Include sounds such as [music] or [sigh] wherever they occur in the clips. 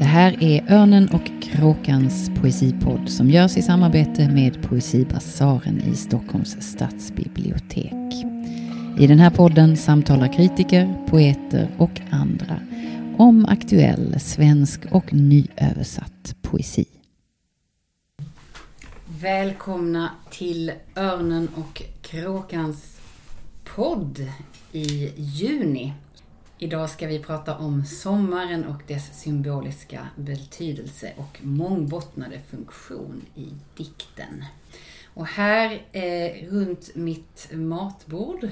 Det här är Örnen och Kråkans poesipodd som görs i samarbete med Poesibasaren i Stockholms stadsbibliotek. I den här podden samtalar kritiker, poeter och andra om aktuell svensk och nyöversatt poesi. Välkomna till Örnen och Kråkans podd i juni. Idag ska vi prata om sommaren och dess symboliska betydelse och mångbottnade funktion i dikten. Och här eh, runt mitt matbord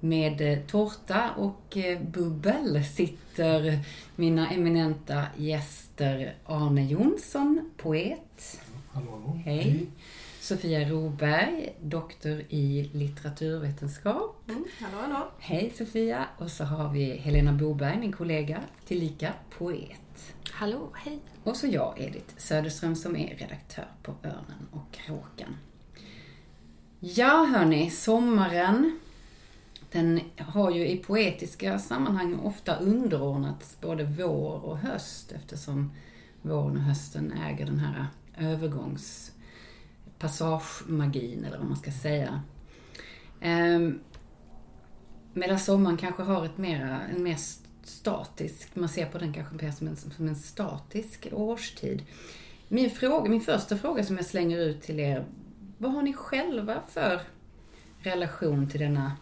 med eh, tårta och eh, bubbel sitter mina eminenta gäster Arne Jonsson, poet. Hallå, Hej. Hej. Sofia Roberg, doktor i litteraturvetenskap. Mm, hallå, hallå. Hej Sofia. Och så har vi Helena Boberg, min kollega, tillika poet. Hallå, hej. Och så jag, Edith Söderström, som är redaktör på Örnen och Kråkan. Ja, hörni, sommaren den har ju i poetiska sammanhang ofta underordnats både vår och höst eftersom våren och hösten äger den här passagemagin, eller vad man ska säga. Ehm, medan sommaren kanske har ett mera, en mer statisk, man ser på den kanske mer som en, som en statisk årstid. Min, fråga, min första fråga som jag slänger ut till er, vad har ni själva för relation till denna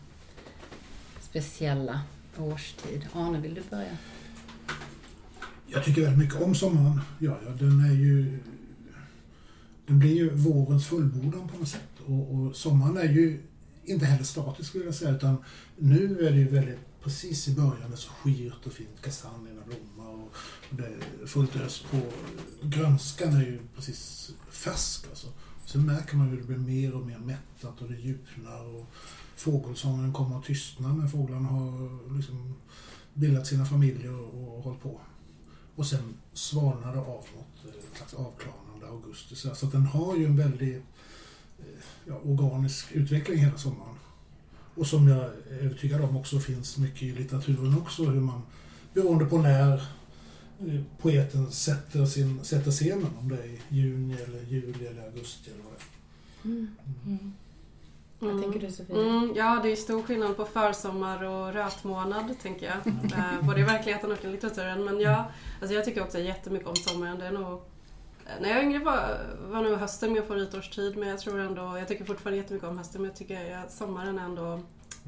speciella årstid. Arne, vill du börja? Jag tycker väldigt mycket om sommaren. Ja, ja, den är ju... Den blir ju vårens fullbordan på något sätt. Och, och sommaren är ju inte heller statisk skulle jag säga, utan nu är det ju väldigt precis i början, det är så skyrt och fint, kastanjerna blommar och, och det är fullt ös på. Grönskan är ju precis färsk alltså. Sen märker man ju att det blir mer och mer mättat och det djupnar och fågelsången kommer att tystna när fåglarna har liksom bildat sina familjer och, och hållit på. Och sen svalnar det av mot ett eh, slags avklarnande augusti. Så att den har ju en väldigt eh, ja, organisk utveckling hela sommaren. Och som jag är övertygad om också finns mycket i litteraturen också, hur man beroende på när eh, poeten sätter, sin, sätter scenen, om det är i juni eller juli eller augusti eller vad det är. Mm. Mm. Vad mm. tänker du Sofia? Mm, ja, det är stor skillnad på försommar och rötmånad, tänker jag. Eh, både i verkligheten och i litteraturen. Men ja, alltså jag tycker också jättemycket om sommaren. Det är nog... När jag var yngre var, var nog hösten min favoritårstid, men jag tror ändå... Jag tycker fortfarande jättemycket om hösten, men jag tycker att sommaren är ändå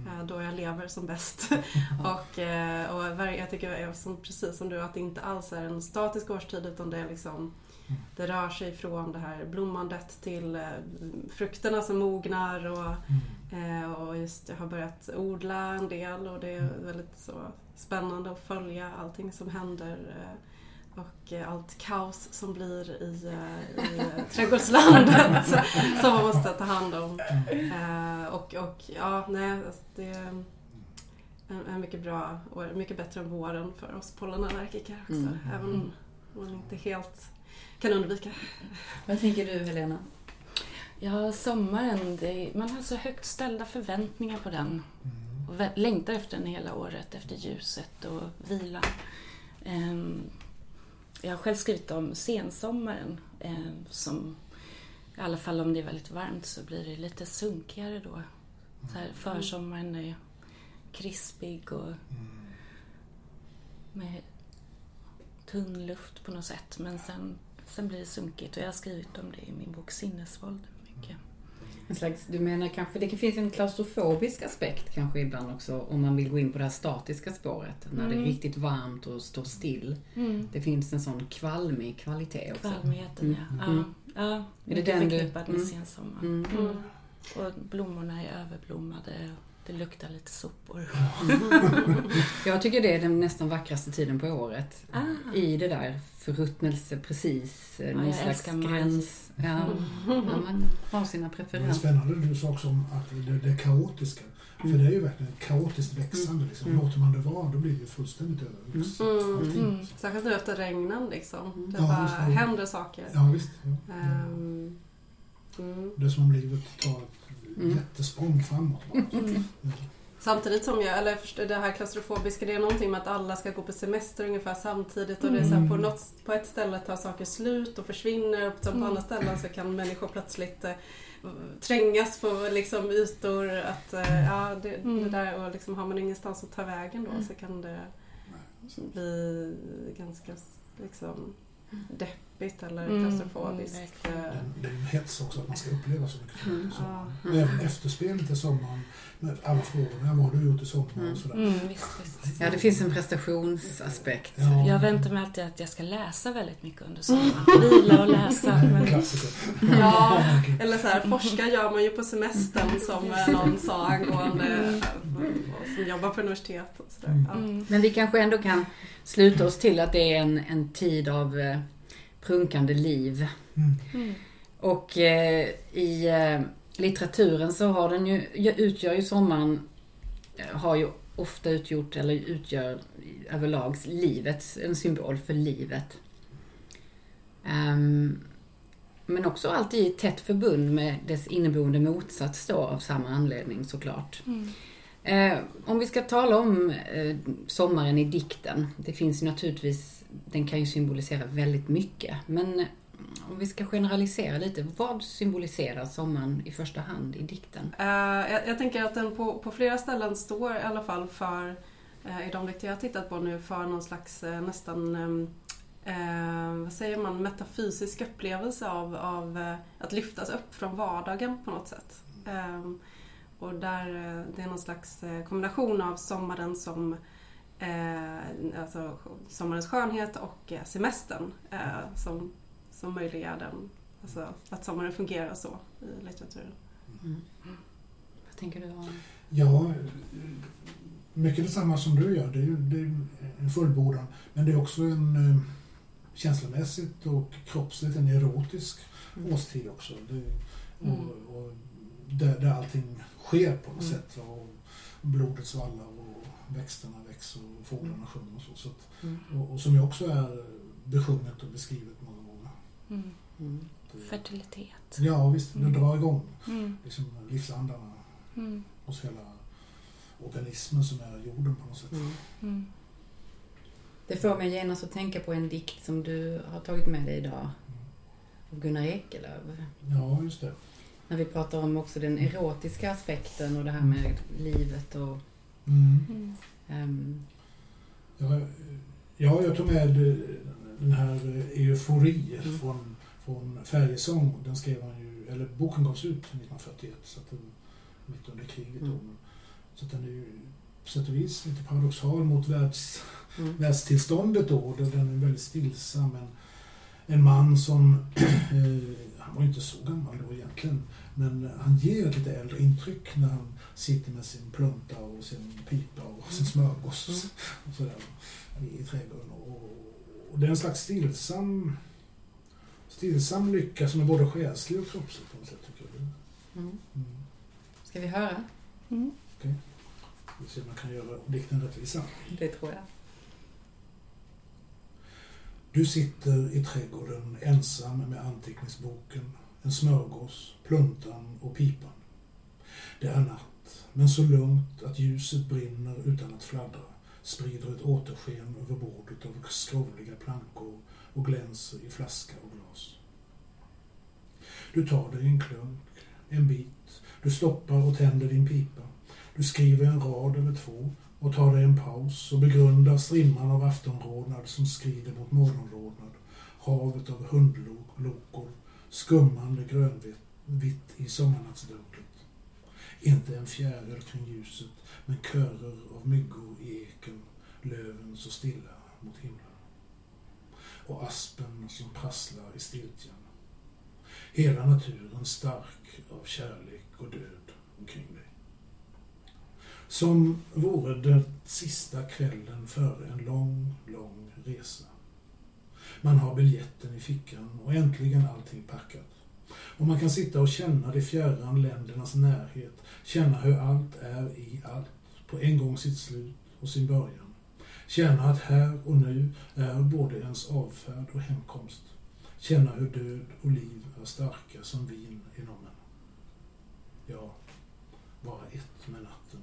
eh, då jag lever som bäst. [laughs] [laughs] och, eh, och jag tycker, som, precis som du, att det inte alls är en statisk årstid, utan det är liksom det rör sig från det här blommandet till eh, frukterna som mognar och, mm. eh, och just jag har börjat odla en del och det är mm. väldigt så spännande att följa allting som händer eh, och allt kaos som blir i, i trädgårdslandet [laughs] som man måste ta hand om. Och, och ja, nej, alltså det är en, mycket bra år, mycket bättre än våren för oss pollenallergiker också. Mm. Även om man inte helt kan undvika. Vad tänker du Helena? Ja, sommaren, det, man har så högt ställda förväntningar på den. Och längtar efter den hela året, efter ljuset och vila. Um, jag har själv skrivit om sensommaren um, som i alla fall om det är väldigt varmt så blir det lite sunkigare då. Så här, försommaren är krispig och med tunn luft på något sätt. Men sen Sen blir det sunkigt och jag har skrivit om det i min bok Sinnesvåld. Mycket. En slags, du menar kanske, det finns en klaustrofobisk aspekt kanske ibland också om man vill gå in på det här statiska spåret. När mm. det är mm. riktigt varmt och står still. Mm. Det finns en sån kvalmig kvalitet också. Kvalmigheten mm. ja. Mm. ja. ja. Är det den förknippad du... med mm. sensommaren. Mm. Och blommorna är överblommade. Det luktar lite sopor. [laughs] jag tycker det är den nästan vackraste tiden på året. Ah. I det där förruttnelse precis, ja, någon slags gräns. Ja. [laughs] ja, man har sina preferenser. Det är spännande du sa också om att det, det kaotiska. Mm. För det är ju verkligen kaotiskt växande. Liksom. Mm. Låter man det vara, då blir det ju fullständigt övervuxet. Mm. Mm. mm. Särskilt nu efter regnen liksom. Det ja, bara visst, händer saker. Ja, visst. Ja. Um, det är som om livet tar ett mm. jättesprång framåt. Mm. Samtidigt som jag, eller förstår, det här klaustrofobiska, det är någonting med att alla ska gå på semester ungefär samtidigt och det är så här, på, något, på ett ställe tar saker slut och försvinner och på andra ställen så kan människor plötsligt eh, trängas på liksom ytor. Att, eh, ja, det, det där, och liksom, har man ingenstans att ta vägen då så kan det bli ganska liksom, deppigt eller Mm, klaustrofobiskt. mm. Det är- en hets också att man ska uppleva så mycket Mm. i sommaren. Ja. Och Även efterspelet i sommaren. Med alla frågorna. Vad har du gjort i sommar? Mm. Och sådär. Mm, visst, visst. Ja, det finns en prestationsaspekt. Ja, Jag väntar mig alltid att jag ska läsa väldigt mycket under sommaren. [laughs] Vila och läsa. en Men... Ja, eller så här, forska gör man ju på semestern som eh, någon sa angående eh, som jobbar på universitet. Och så där. Mm. Ja. Mm. Men vi kanske ändå kan sluta oss till att det är en, en tid av eh, prunkande liv. Mm. Mm. Och eh, i eh, litteraturen så har den ju, utgör ju sommaren, eh, har ju ofta utgjort, eller utgör överlag livet, en symbol för livet. Ehm, men också alltid i tätt förbund med dess inneboende motsats då av samma anledning såklart. Mm. Eh, om vi ska tala om eh, sommaren i dikten. Det finns ju naturligtvis, den kan ju symbolisera väldigt mycket. Men om vi ska generalisera lite, vad symboliserar sommaren i första hand i dikten? Uh, jag, jag tänker att den på, på flera ställen står i alla fall för, uh, i de dikter jag har tittat på nu, för någon slags uh, nästan eh, vad säger man, metafysisk upplevelse av, av eh, att lyftas upp från vardagen på något sätt. Och där eh, det är någon slags eh, kombination av sommaren som eh, alltså sommarens skönhet och eh, semestern eh, som, som möjliggör den, alltså att sommaren fungerar så i litteraturen. Mm. Vad tänker du om? Ja, mycket detsamma som du gör. Det är, det är en fullbordan. Men det är också en eh, känslomässigt och kroppsligt en erotisk Mm. årstid också. Det, Mm. och, och där, där allting sker på något Mm. sätt. Och blodet svallar växterna växer och fåglarna sjunger och så. så att, Mm. och, och som ju också är besjunget och beskrivet många gånger. Mm. Mm. Fertilitet. Ja visst, det Mm. drar igång Mm. liksom, livsandarna Mm. hos hela organismen som är jorden på något sätt. Mm. Mm. Det får mig genast att tänka på en dikt som du har tagit med dig idag. Av Gunnar Ekelöf. Ja, just det. När vi pratar om också den erotiska aspekten och det här med livet och... Mm. Mm. ehm, Ja, ja, jag tog med eh, den här eh, Eufori Mm. från, från Färjesång. Den skrev han ju, eller boken gavs ut 1941, så att den, mitt under kriget. då. Mm. Så att den är ju på sätt och vis lite paradoxal mot världs, mm. världstillståndet då. där Den är väldigt stillsam. En, en man som, [clears throat] eh, han var ju inte så gammal då egentligen, men han ger ett lite äldre intryck när han sitter med sin plunta och sin pipa och sin smörgås Mm. och sådär, i, trädgården. Och, och det är en slags stillsam, stillsam lycka som är både själslig och kroppslig på något sätt tycker jag. Mm. Mm. Ska vi höra? Mm. Vi ser om man kan göra dikten rättvisa. Det tror jag. Du sitter i trädgården ensam med anteckningsboken, en smörgås, pluntan och pipan. Det är natt, men så lugnt att ljuset brinner utan att fladdra, sprider ett återsken över bordet av skrovliga plankor och glänser i flaska och glas. Du tar dig en klunk, en bit, du stoppar och tänder din pipa. Du skriver en rad eller två och tar dig en paus och begrundar strimman av aftonrodnad som skrider mot morgonrodnad. Havet av hundlokor, skummande grönvitt i sommarnattsdunk. Inte en fjäril kring ljuset, men körer av myggor i eken, löven så stilla mot himlen. Och aspen som prasslar i stiltjen. Hela naturen stark av kärlek och död omkring dig. Som vore det sista kvällen före en lång, lång resa. Man har biljetten i fickan och äntligen allting packat. Och man kan sitta och känna de fjärran ländernas närhet, känna hur allt är i allt, på en gång sitt slut och sin början. Känna att här och nu är både ens avfärd och hemkomst. Känna hur död och liv är starka som vin inom en. Ja, vara ett med natten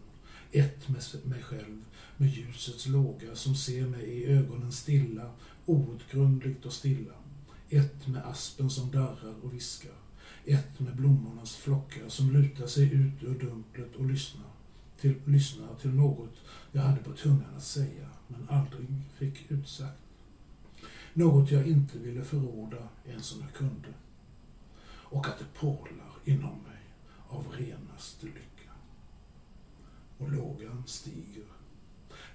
Ett med mig själv, med ljusets låga som ser mig i ögonen stilla, outgrundligt och stilla. Ett med aspen som darrar och viskar. Ett med blommornas flockar som lutar sig ut ur dunklet och lyssnar till, lyssnar till något jag hade på tungan att säga, men aldrig fick utsagt. Något jag inte ville förråda ens om jag kunde. Och att det porlar inom mig av renaste lycka. Och lågan stiger.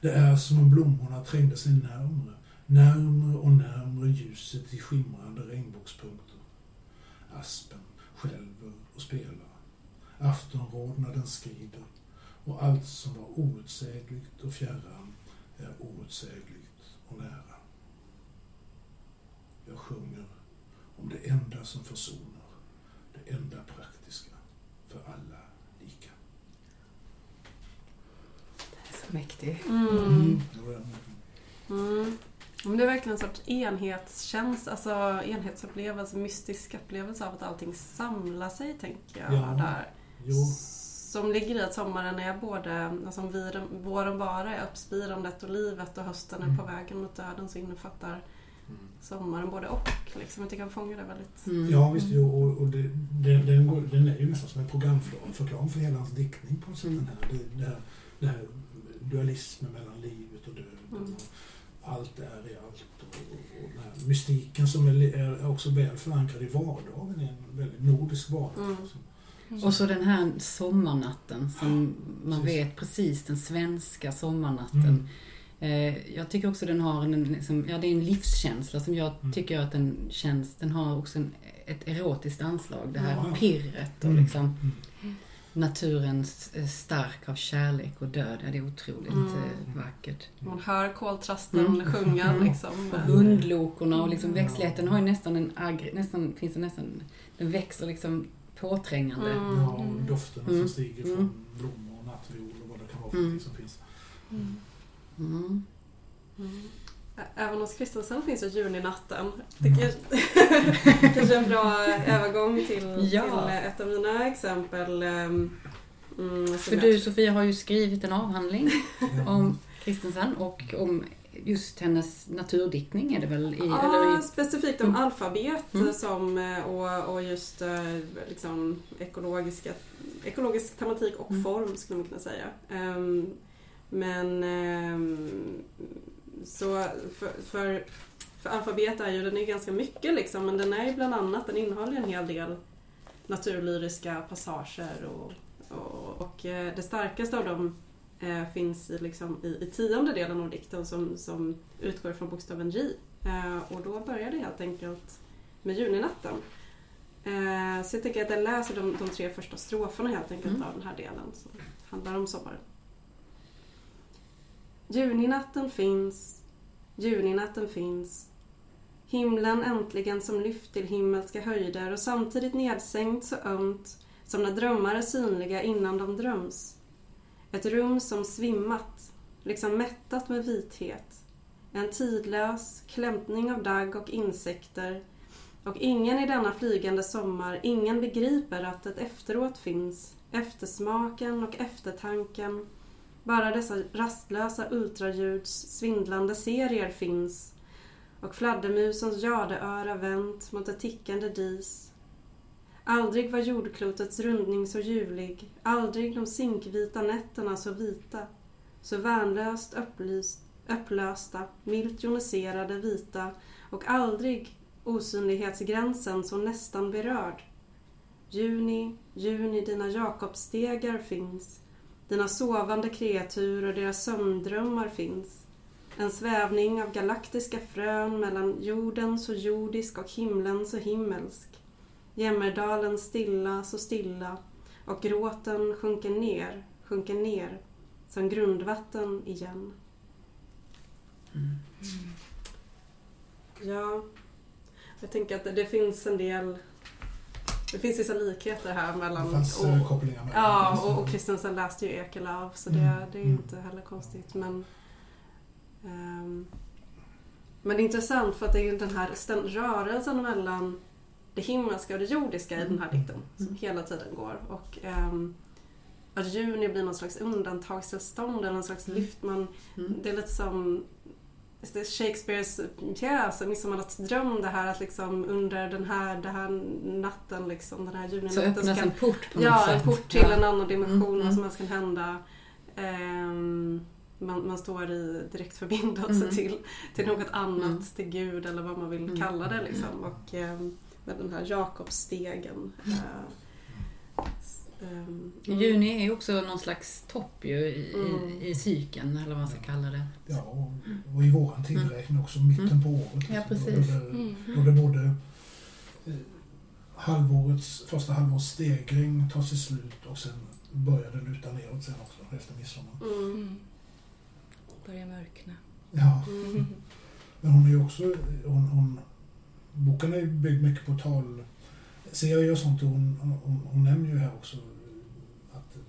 Det är som om blommorna trängde sig närmre, närmre och närmre ljuset i skimrande regnbågspunkter. Aspen skälver och spelar. Aftonrodnaden skrider och allt som var outsägligt och fjärran är outsägligt och nära. Jag sjunger om det enda som försonar, det enda praktiska, för alla lika. Det är så mäktigt. Mm. Mm. Men det är verkligen en sorts enhetskänsla, alltså enhetsupplevelse, mystisk upplevelse av att allting samlar sig, tänker jag. Ja. Där. Jo, Som ligger i att sommaren är både, alltså om våren, våren bara är uppspirandet och livet och hösten är Mm. på vägen mot döden så innefattar Mm. sommaren både och. Liksom. Jag tycker han fångar det väldigt. Mm. Ja visst, jo, och, och det, den, den, går, den är ju nästan som en programförklaring för hela hans diktning på sätt. Den här, det, det här, det här dualismen mellan livet och döden. Mm. Och allt är i allt. Och, och, och den här mystiken som är, är också väl förankrad i vardagen, i en väldigt nordisk vardag. Mm. Som- Och så den här sommarnatten som man Precis. vet precis, den svenska sommarnatten. Mm. Eh, Jag tycker också den har en, liksom, ja det är en livskänsla som jag Mm. tycker att den känns, den har också en, ett erotiskt anslag. Det här Ja. pirret och Mm. liksom Mm. naturens eh, stark av kärlek och död. Ja, det är otroligt Mm. eh, vackert. Man hör koltrasten Mm. sjunga Mm. liksom. Och hundlokorna och liksom Mm. växtligheten har ju nästan en agg, nästan, finns det nästan, den växer liksom påträngande. Mm. Ja, och dofterna Mm. som stiger från Mm. blommor och nattviol och vad det kan vara för Mm. som finns. Mm. Mm. Mm. Även hos Kristensen finns ju juninatten. Tycker jag [laughs] kanske en bra övergång till, Ja. till ett av mina exempel. Mm, som För jag- du Sofia har ju skrivit en avhandling [laughs] om Kristensen och om just hennes naturdiktning är det väl? I, Ja, i, specifikt om Mm. alfabet Mm. som, eh, och, och just eh, liksom ekologiska, ekologisk tematik och Mm. form skulle man kunna säga. Ehm, men ehm, så för, för, för alfabet är ju, den är ganska mycket liksom, men den är ju bland annat, den innehåller en hel del naturlyriska passager och, och, och eh, det starkaste av dem eh, finns i, liksom, i, i tionde delen av dikten som, som utgår från bokstaven J. Eh, och då börjar det helt enkelt med juninatten. Eh, så jag tänker att jag läser de, de tre första stroferna helt enkelt Mm. av den här delen som handlar om sommaren. Juninatten finns, juninatten finns. Himlen äntligen som lyft till himmelska höjder och samtidigt nedsänkt så ömt som när drömmar är synliga innan de dröms. Ett rum som svimmat, liksom mättat med vithet. En tidlös klämtning av dagg och insekter. Och ingen i denna flygande sommar, ingen begriper att ett efteråt finns. Eftersmaken och eftertanken. Bara dessa rastlösa ultraljuds svindlande serier finns. Och fladdermusens jadeöra vänt mot ett tickande dis. Aldrig var jordklotets rundning så ljuvlig, aldrig de zinkvita nätterna så vita, så värnlöst upplyst, upplösta, milt joniserade vita och aldrig osynlighetsgränsen så nästan berörd. Juni, juni, dina jakobsstegar finns, dina sovande kreatur och deras sömndrömmar finns. En svävning av galaktiska frön mellan jorden så jordisk och himlen så himmelsk. Jämmerdalen stilla, så stilla och gråten sjunker ner, sjunker ner som grundvatten igen. Mm. Ja, jag tänker att det, det finns en del det finns vissa likheter här Det mellan... fanns och- eh, kopplingar mellan Ja, och, och Kristensen läste ju Ekelöf så det, Mm, det är mm. inte heller konstigt. Men, ehm, men det är intressant för att det är ju den här rörelsen mellan det himmelska och det jordiska i den här dikten som Mm. hela tiden går. Och, ehm, att juni blir någon slags undantagstillstånd eller någon slags Mm. lyft. Man, Mm. Det är lite som det Shakespeares pjäs, Midsommarnattsdröm, det här att liksom under den här, den här natten, liksom, den här Så juninatten öppnas kan en port på något Ja, sätt. en port till Ja. en annan dimension, Mm, vad mm. som helst kan hända. Ehm, man, man står i direkt förbindelse Mm. till, till något annat, Mm. till Gud eller vad man vill Mm. kalla det. Liksom. Och ehm, med den här Jakobsstegen. Mm. eh, ehm, Juni är ju också någon slags topp ju i, Mm. i, i cykeln, eller vad man ska kalla det. Ja, och, och i våran tideräkning också mitten på året. Mm. Ja, liksom, precis. Då, det, Mm. då det både eh, halvårets, första halvårets stegring tar sig slut och sen börjar det luta neråt sen också efter midsommar. mm, Mm. Börjar mörkna. Ja, mm, [laughs] men hon är ju också, hon, hon, boken är ju byggd mycket på tal, serier och sånt och hon, hon, hon nämner ju här också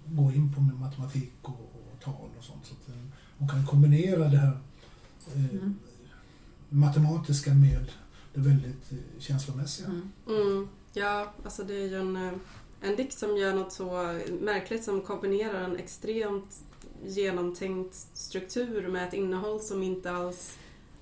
gå in på med matematik och, och tal och sånt. Så att eh, hon kan kombinera det här eh, Mm. matematiska med det väldigt eh, känslomässiga. Mm. mm. Ja, alltså det är ju en, eh, en dikt som gör något så märkligt som kombinerar en extremt genomtänkt struktur med ett innehåll som inte alls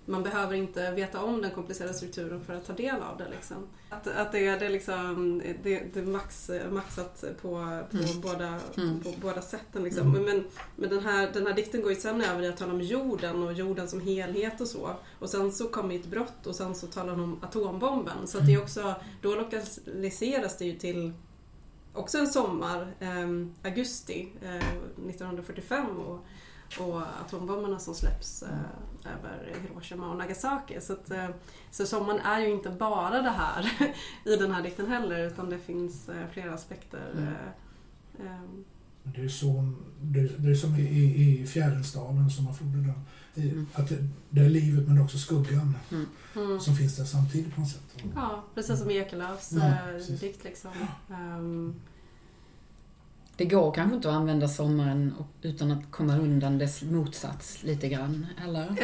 man behöver inte veta om den komplicerade strukturen för att ta del av det. Liksom. Att, att det, är- det, är liksom, det, det är max, maxat på, på, Mm. båda, Mm. på båda sätten. Liksom. Mm. Men, men den, här, den här dikten går ju sen över i att tala om jorden och jorden som helhet och så. Och sen så kommer ett brott och sen så talar hon om atombomben. Så att det är också, då lokaliseras det ju till också en sommar, eh, augusti eh, 1945 och, och atombomberna som släpps eh, över Hiroshima och Nagasaki. Så, att, eh, så sommaren är ju inte bara det här [laughs] i den här dikten heller utan det finns eh, flera aspekter. Mm. Eh, eh, Men Det är, så, det, det är som i, i, i Fjärilsdalen som man får det där. I, Mm. Att det, det är livet men också skuggan mm. som finns där samtidigt på något sätt. Ja, precis som Ekelöfs Ja, dikt liksom. Ehm, Det går kanske inte att använda sommaren utan att komma undan dess motsats lite grann, eller?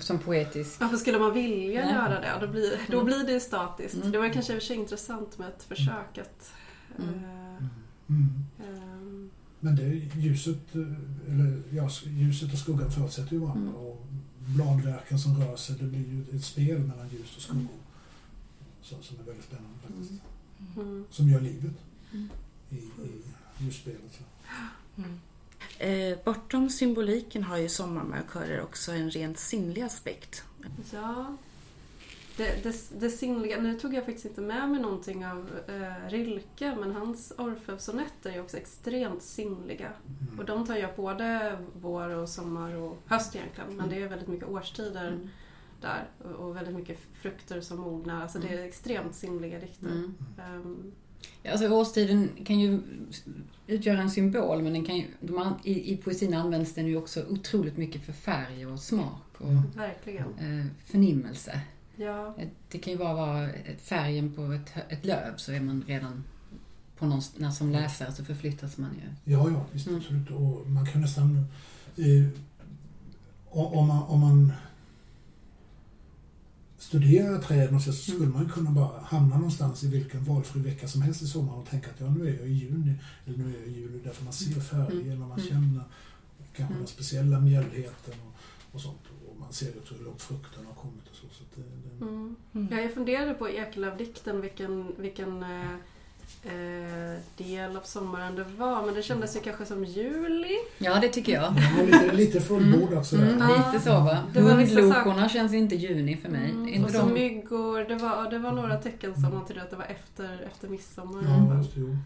Som poetisk. Varför skulle man vilja Nej. göra det? Då blir, då Mm. blir det ju statiskt. Mm. Det var kanske i och för sig intressant med ett försök att... Mm. eh, Mm. Mm. ehm, Men det är ljuset, eh, eller ja, ljuset och skuggan förutsätter ju varandra. Mm. Och bladverken som rör sig, det blir ju ett spel mellan ljus och skuggor. Som, som är väldigt spännande faktiskt. mm. Som gör livet Mm. i, i ljusspelet. Så. Mm. Eh, bortom symboliken har ju sommarmarkörer också en rent sinnlig aspekt. Ja. Det, det, det sinnliga, nu tog jag faktiskt inte med mig någonting av eh, Rilke men hans Orfeussonetter är ju också extremt sinnliga. Mm. Och de tar upp både vår och sommar och höst egentligen men det är väldigt mycket årstider Mm. där och, och väldigt mycket frukter som mognar. Alltså det är extremt sinnliga dikter. Mm. Ja, Alltså årstiden kan ju utgöra en symbol men den kan ju, de, i, i poesin används den ju också otroligt mycket för färg och smak och Mm. verkligen. eh, förnimmelse. Ja. Eh, Det kan ju bara vara färgen på ett, ett löv så är man redan på någon, när som läsare så förflyttas man ju. Ja, ja, visst Mm. absolut. Och man kan nästan... Eh, om, man, om man studerar träden så skulle Mm. man kunna bara hamna någonstans i vilken valfri vecka som helst i sommar och tänka att ja, nu är jag i juni, eller nu är jag i juli, därför man ser färger, Mm. man Mm. känner kanske Mm. den speciella mjällheten och, och sånt. Och man ser också hur långt frukterna har kommit och så. så att det, det, Mm. Mm. Ja, jag funderade på Ekelöf-dikten vilken, vilken eh, eh, del av sommaren det var men det kändes ju kanske som juli. Ja, det tycker jag. var lite, lite fullbordat sådär. Mm, Ja. lite så va. Hundlokorna känns inte juni för mig. Mm, Inte och så de... myggor. Det var, det var några tecken som antydde att det var efter, efter midsommar. Ja, just det, jo. Eh,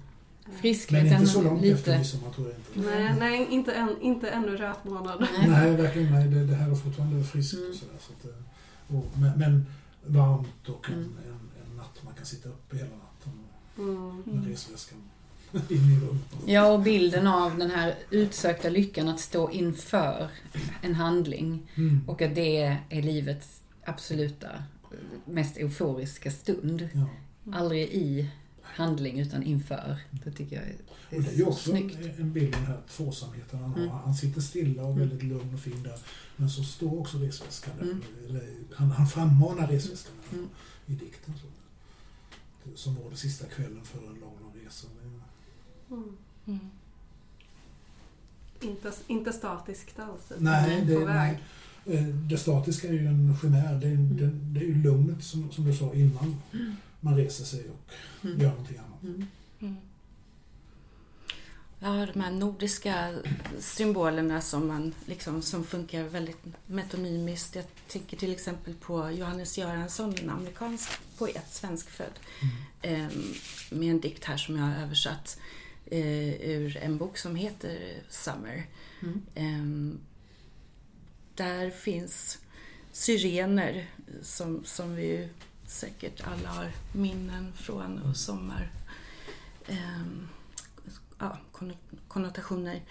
Men Friskheten inte så långt efter lite. midsommar tror jag inte. Nej, nej inte, än, inte ännu röt månad. Nej. Nej, verkligen nej. Det, det här är fortfarande friskt Mm. och sådär. Så att, eh, och, men, men varmt och en, Mm. en, en natt man kan sitta uppe hela natten Mm. med Mm. resväskan in i rummet. Ja, och bilden av den här utsökta lyckan att stå inför en handling Mm. och att det är livets absoluta mest euforiska stund. Ja. Aldrig i handling utan inför. Det tycker jag är, Och det är ju också snyggt. en, bild av den här tvåsamheten han har. Mm. Han sitter stilla och Mm. väldigt lugn och fin där. Men så står också resväskan där. Mm. Han, han frammanar resväskan Mm. i dikten. Så. Som var det sista kvällen för en lång, lång resa. Mm. Mm. Inte, inte statiskt alls. Nej, det, på väg. nej. Eh, det statiska är ju en chimär. Det är, det, det är ju lugnet som, som du sa innan man reser sig och Mm. gör någonting annat. Mm. Mm. Ja, de här nordiska symbolerna som, man, liksom, som funkar väldigt metonymiskt. Jag tänker till exempel på Johannes Göransson, en amerikansk poet, svenskfödd, eh, med en dikt här som jag har översatt eh, ur en bok som heter Summer. Mm. Eh, där finns syrener som, som vi ju säkert alla har minnen från och sommar. ehm, ja, konno- konnotationer.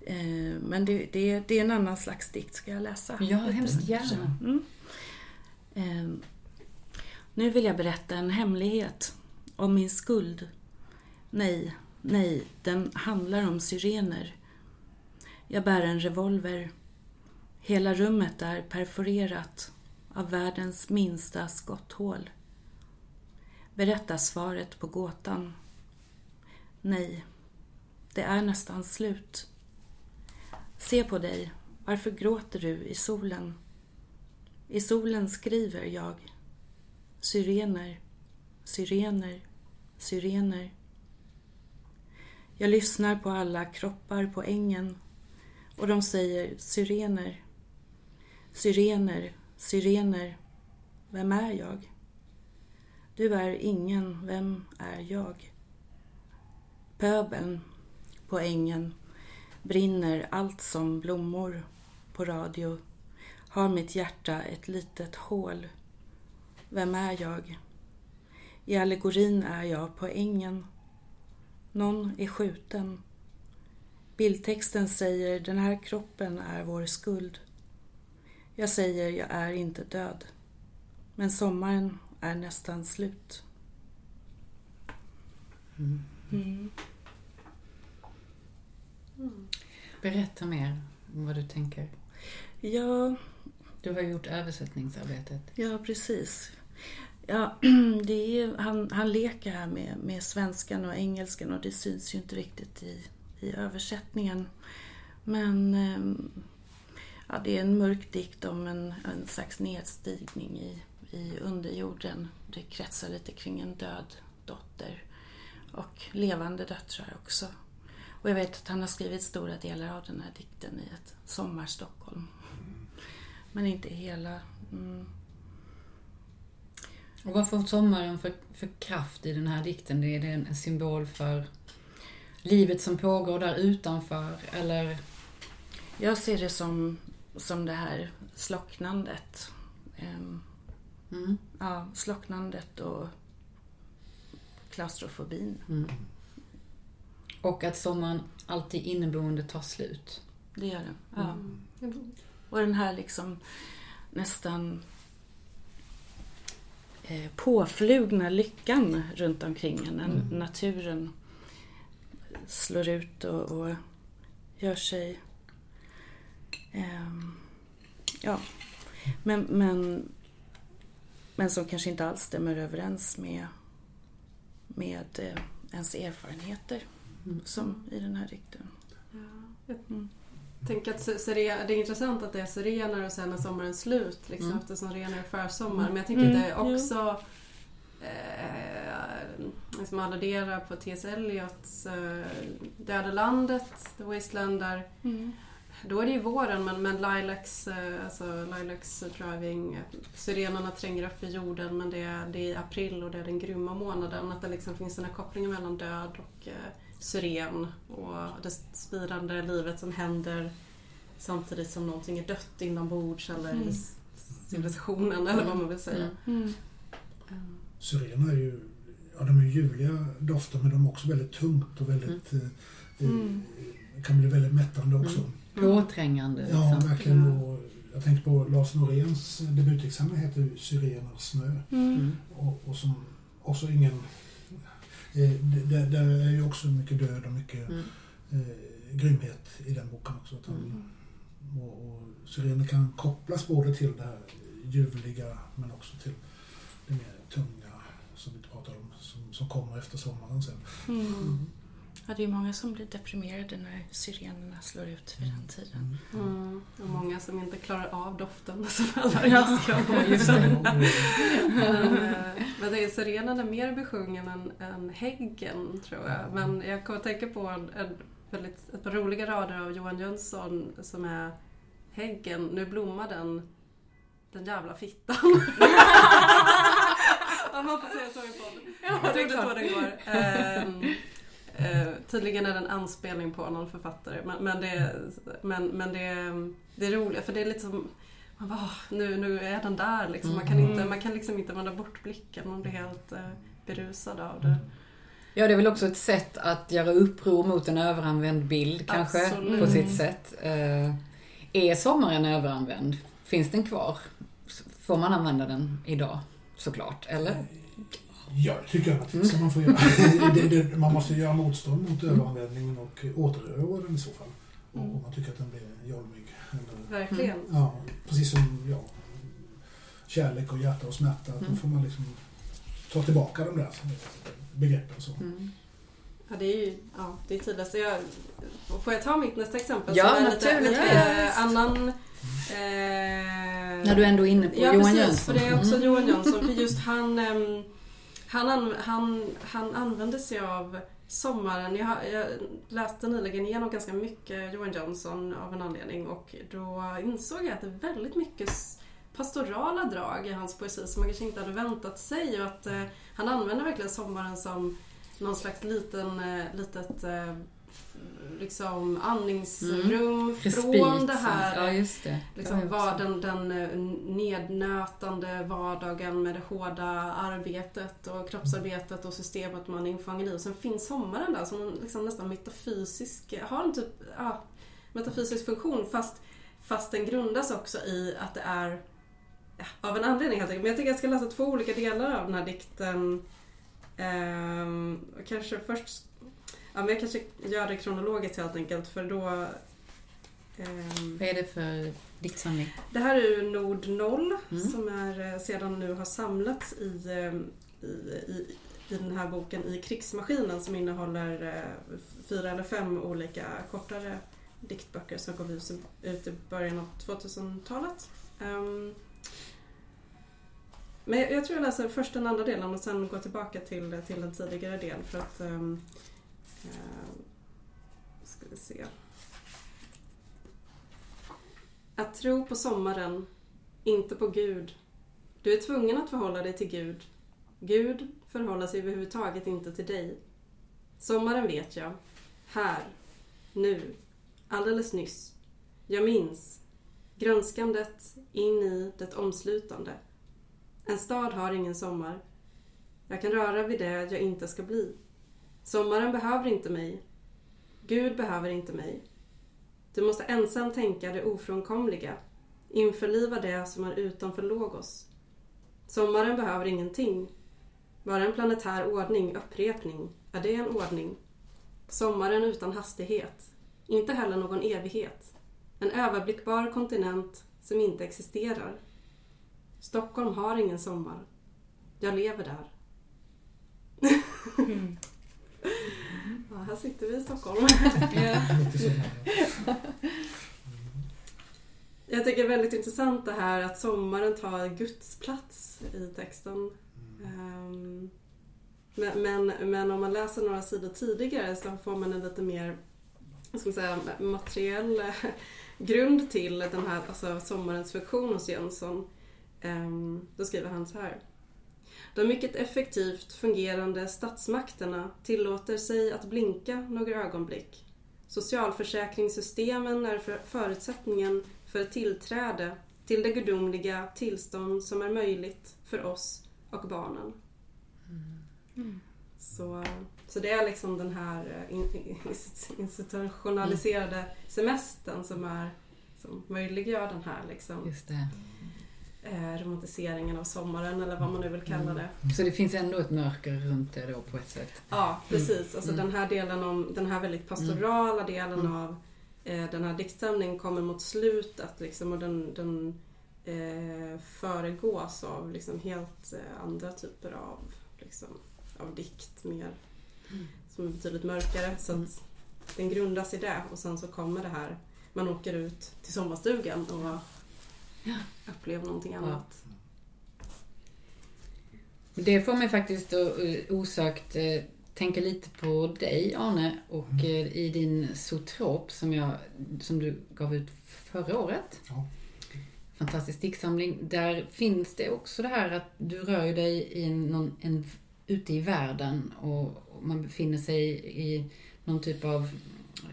Eh, men det, det, det är en annan slags dikt. Ska jag läsa? Ja, hemskt gärna. Mm. Ehm, nu vill jag berätta en hemlighet om min skuld. Nej, nej, den handlar om syrener. Jag bär en revolver. Hela rummet är perforerat av världens minsta skotthål. Berätta svaret på gåtan. Nej, det är nästan slut. Se på dig, varför gråter du i solen? I solen skriver jag. Syrener, syrener, syrener. Jag lyssnar på alla kroppar på ängen och de säger syrener. Syrener, syrener. Vem är jag? Du är ingen, vem är jag? Pöbeln på ängen brinner allt som blommor på radio har mitt hjärta ett litet hål. Vem är jag? I allegorin är jag på ängen. Någon är skjuten. Bildtexten säger den här kroppen är vår skuld. Jag säger jag är inte död. Men sommaren är nästan slut. Mm. Mm. Berätta mer om vad du tänker. Ja, Du har gjort översättningsarbetet. Ja, precis. Ja, [clears throat] det är, han, han leker här med, med svenskan och engelskan och det syns ju inte riktigt i, i översättningen. Men ehm, ja, det är en mörk dikt om en, en slags nedstigning i, i underjorden. Det kretsar lite kring en död dotter och levande döttrar också. Och jag vet att han har skrivit stora delar av den här dikten i ett sommar-Stockholm. Men inte hela. Mm. Och vad får sommaren för, för kraft i den här dikten? Är det en symbol för livet som pågår där utanför eller? Jag ser det som, som det här slocknandet. Ehm, Mm. ja, slocknandet och klaustrofobin. Mm. Och att sommaren alltid inneboende tar slut. Det gör det. Ja. Mm. Och den här liksom nästan eh, påflugna lyckan runt omkring en. Mm. Naturen slår ut och, och gör sig... ehm, ja. Men, men, men som kanske inte alls stämmer överens med, med eh, ens erfarenheter. Mm. Som i den här dikten. Ja. Mm. tänker att det är intressant att det är syrener och sen är sommaren slut liksom, Mm. eftersom renar är försommar. Men jag tänker Mm, att det jo. också eh, liksom alluderar på T.S. Eliots eh, Döda landet, The Wasteland, där då är det ju våren men, men lilacs, eh, alltså lilacs driving, eh, syrenerna tränger upp i jorden men det är, det är april och det är den grymma månaden. Att det liksom finns den här kopplingen mellan död och eh, syren och det spirande livet som händer samtidigt som någonting är dött inombords eller Mm. i civilisationen eller vad man vill säga. Mm. Mm. Mm. Syrener är ju, ja de är ljuvliga dofter men de är också väldigt tungt och väldigt, eh, Mm. eh, kan bli väldigt mättande också. Påträngande. Ja, liksom. verkligen. Ja. Och jag tänkte på Lars Noréns debutexamen heter ju Syrener snö. Mm. Mm. Och, och som också ingen... Eh, det, det, det är ju också mycket död och mycket Mm. eh, grymhet i den boken också. Att han, Mm. och, och Syrener kan kopplas både till det här ljuvliga men också till det mer tunga som vi pratade om som, som kommer efter sommaren sen. Mm. Mm. Ja, det är många som blir deprimerade när syrenerna slår ut vid den tiden. Mm. Och många som inte klarar av doften [laughs] som allergiska. [laughs] just det. men, eh, men det är sirenen är mer besjungen än, än häggen tror jag. Men jag kommer att tänka på en, en väldigt, ett par roliga rader av Johan Jönsson som är Häggen, nu blommar den, den jävla fittan. [laughs] ja, man får säga så i podden. jag tror det är så den går. Ehm, eh, tydligen är det en anspelning på någon författare. Men, men, det, men, men det, det är roligt för det är lite som man bara, "Åh, nu, nu är den där liksom. Man kan, inte, man kan liksom inte vända bort blicken. Man blir helt eh, berusad av det. Ja, det är väl också ett sätt att göra uppror mot en överanvänd bild kanske, Absolut. på sitt sätt. Eh, är sommaren överanvänd? Finns den kvar? Får man använda den idag? Såklart, eller? Ja, det tycker jag naturligtvis ska man få göra. [laughs] det, det, man måste göra motstånd mot överanvändningen och återöva den i så fall. Och om man tycker att den blir jolmig. Eller, Verkligen. ja, precis som ja, kärlek och hjärta och smärta. att Då Mm. får man liksom ta tillbaka de där begreppen. Så. Mm. Ja, det är ju ja, det är tidlöst. Så Jag, får jag ta mitt nästa exempel? Ja, som är lite, naturligtvis. lite eh, annan... Eh, När du ändå är inne på ja, Johan precis, Jönsson. för det är också Mm. Johan Jönsson. För just han, ehm, han, an, han, han använde sig av sommaren. Jag, jag läste nyligen igenom ganska mycket Johan Johnson av en anledning och då insåg jag att det är väldigt mycket pastorala drag i hans poesi som man kanske inte hade väntat sig. Och att eh, han använder verkligen sommaren som någon slags liten, eh, litet eh, liksom andningsrum från Respit. det här Ja, det. Liksom Ja, var den, den eh, nednötande vardagen med det hårda arbetet och kroppsarbetet och systemet man är infångad i. Och sen finns sommaren där som liksom nästan metafysisk, har en typ ja, metafysisk funktion fast, fast den grundas också i att det är ja, av en anledning helt enkelt. Men jag tycker jag ska läsa två olika delar av den här dikten. Ehm, kanske först Ja, men jag kanske gör det kronologiskt helt enkelt för då ehm, Vad är det för diktsamling? det här är ju Nord 0 Mm. som är, eh, sedan nu har samlats i, eh, i, i, i den här boken i Krigsmaskinen som innehåller eh, fyra eller fem olika kortare diktböcker som kom ut i början av 2000-talet. Ehm, men jag, jag tror jag läser först den andra delen och sen går tillbaka till, till en tidigare del för att um, Eh, ska vi se. Att tro på sommaren, inte på Gud. Du är tvungen att förhålla dig till Gud. Gud förhåller sig överhuvudtaget inte till dig. Sommaren vet jag. Här. Nu. Alldeles nyss. Jag minns. Grönskandet in i det omslutande. En stad har ingen sommar. Jag kan röra vid det jag inte ska bli. Sommaren behöver inte mig. Gud behöver inte mig. Du måste ensam tänka det ofrånkomliga. Införliva det som är utanför logos. Sommaren behöver ingenting. Bara en planetär ordning, upprepning. Är det en ordning? Sommaren utan hastighet. Inte heller någon evighet. En överblickbar kontinent som inte existerar. Stockholm har ingen sommar. Jag lever där. Mm. Ja, här sitter vi i Stockholm. [laughs] Jag tycker det är väldigt intressant det här att sommaren tar Guds plats i texten. Ehm, Men, men, men om man läser några sidor tidigare så får man en lite mer ska man säga, materiell eh, grund till den här alltså sommarens funktion hos Jönsson. Ehm, Då skriver han så här. De mycket effektivt fungerande statsmakterna tillåter sig att blinka några ögonblick. Socialförsäkringssystemen är för förutsättningen för tillträde till det gudomliga tillstånd som är möjligt för oss och barnen. Mm. Så, så det är liksom den här eh, in- in- institutionaliserade semestern som, är, som möjliggör den här liksom. Eh, romantiseringen av sommaren eller vad man nu vill kalla det. Så det finns ändå ett mörker runt det då på ett sätt. Ja, precis. Alltså Mm. den här delen om, den här väldigt pastorala delen Mm. av eh, den här diktsamlingen kommer mot slutet liksom, och den, den eh, föregås av liksom helt eh, andra typer av, liksom, av dikt. Mer som är betydligt mörkare. Så att den grundas i det och sen så kommer det här, man åker ut till sommarstugan och [laughs] upplever någonting annat. Det får mig faktiskt eh, osökt eh, tänka lite på dig Arne och eh, i din Zotrop som, jag, som du gav ut förra året. Ja. Fantastisk diktsamling. Där finns det också det här att du rör dig i någon, en, ute i världen och, och man befinner sig i någon typ av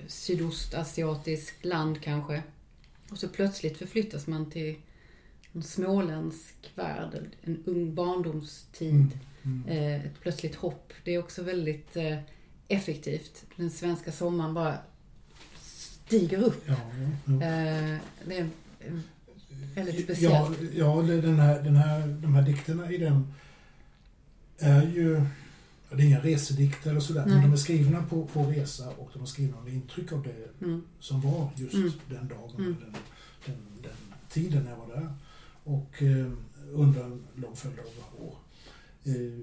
sydostasiatisk land kanske. Och så plötsligt förflyttas man till en småländsk värld, en ung barndomstid. Mm. Mm. Eh, ett plötsligt hopp. Det är också väldigt eh, effektivt. Den svenska sommaren bara stiger upp. Ja, ja, ja. Eh, det är väldigt speciellt. Ja, ja den här, den här, de här dikterna i den är ju... Det är inga resedikter eller sådär, Nej. men de är skrivna på, på resa och de är skrivna under intryck av det Mm. som var just Mm. den dagen, Mm. den, den, den tiden när jag var där. Och eh, under en lång följd av år. Eh,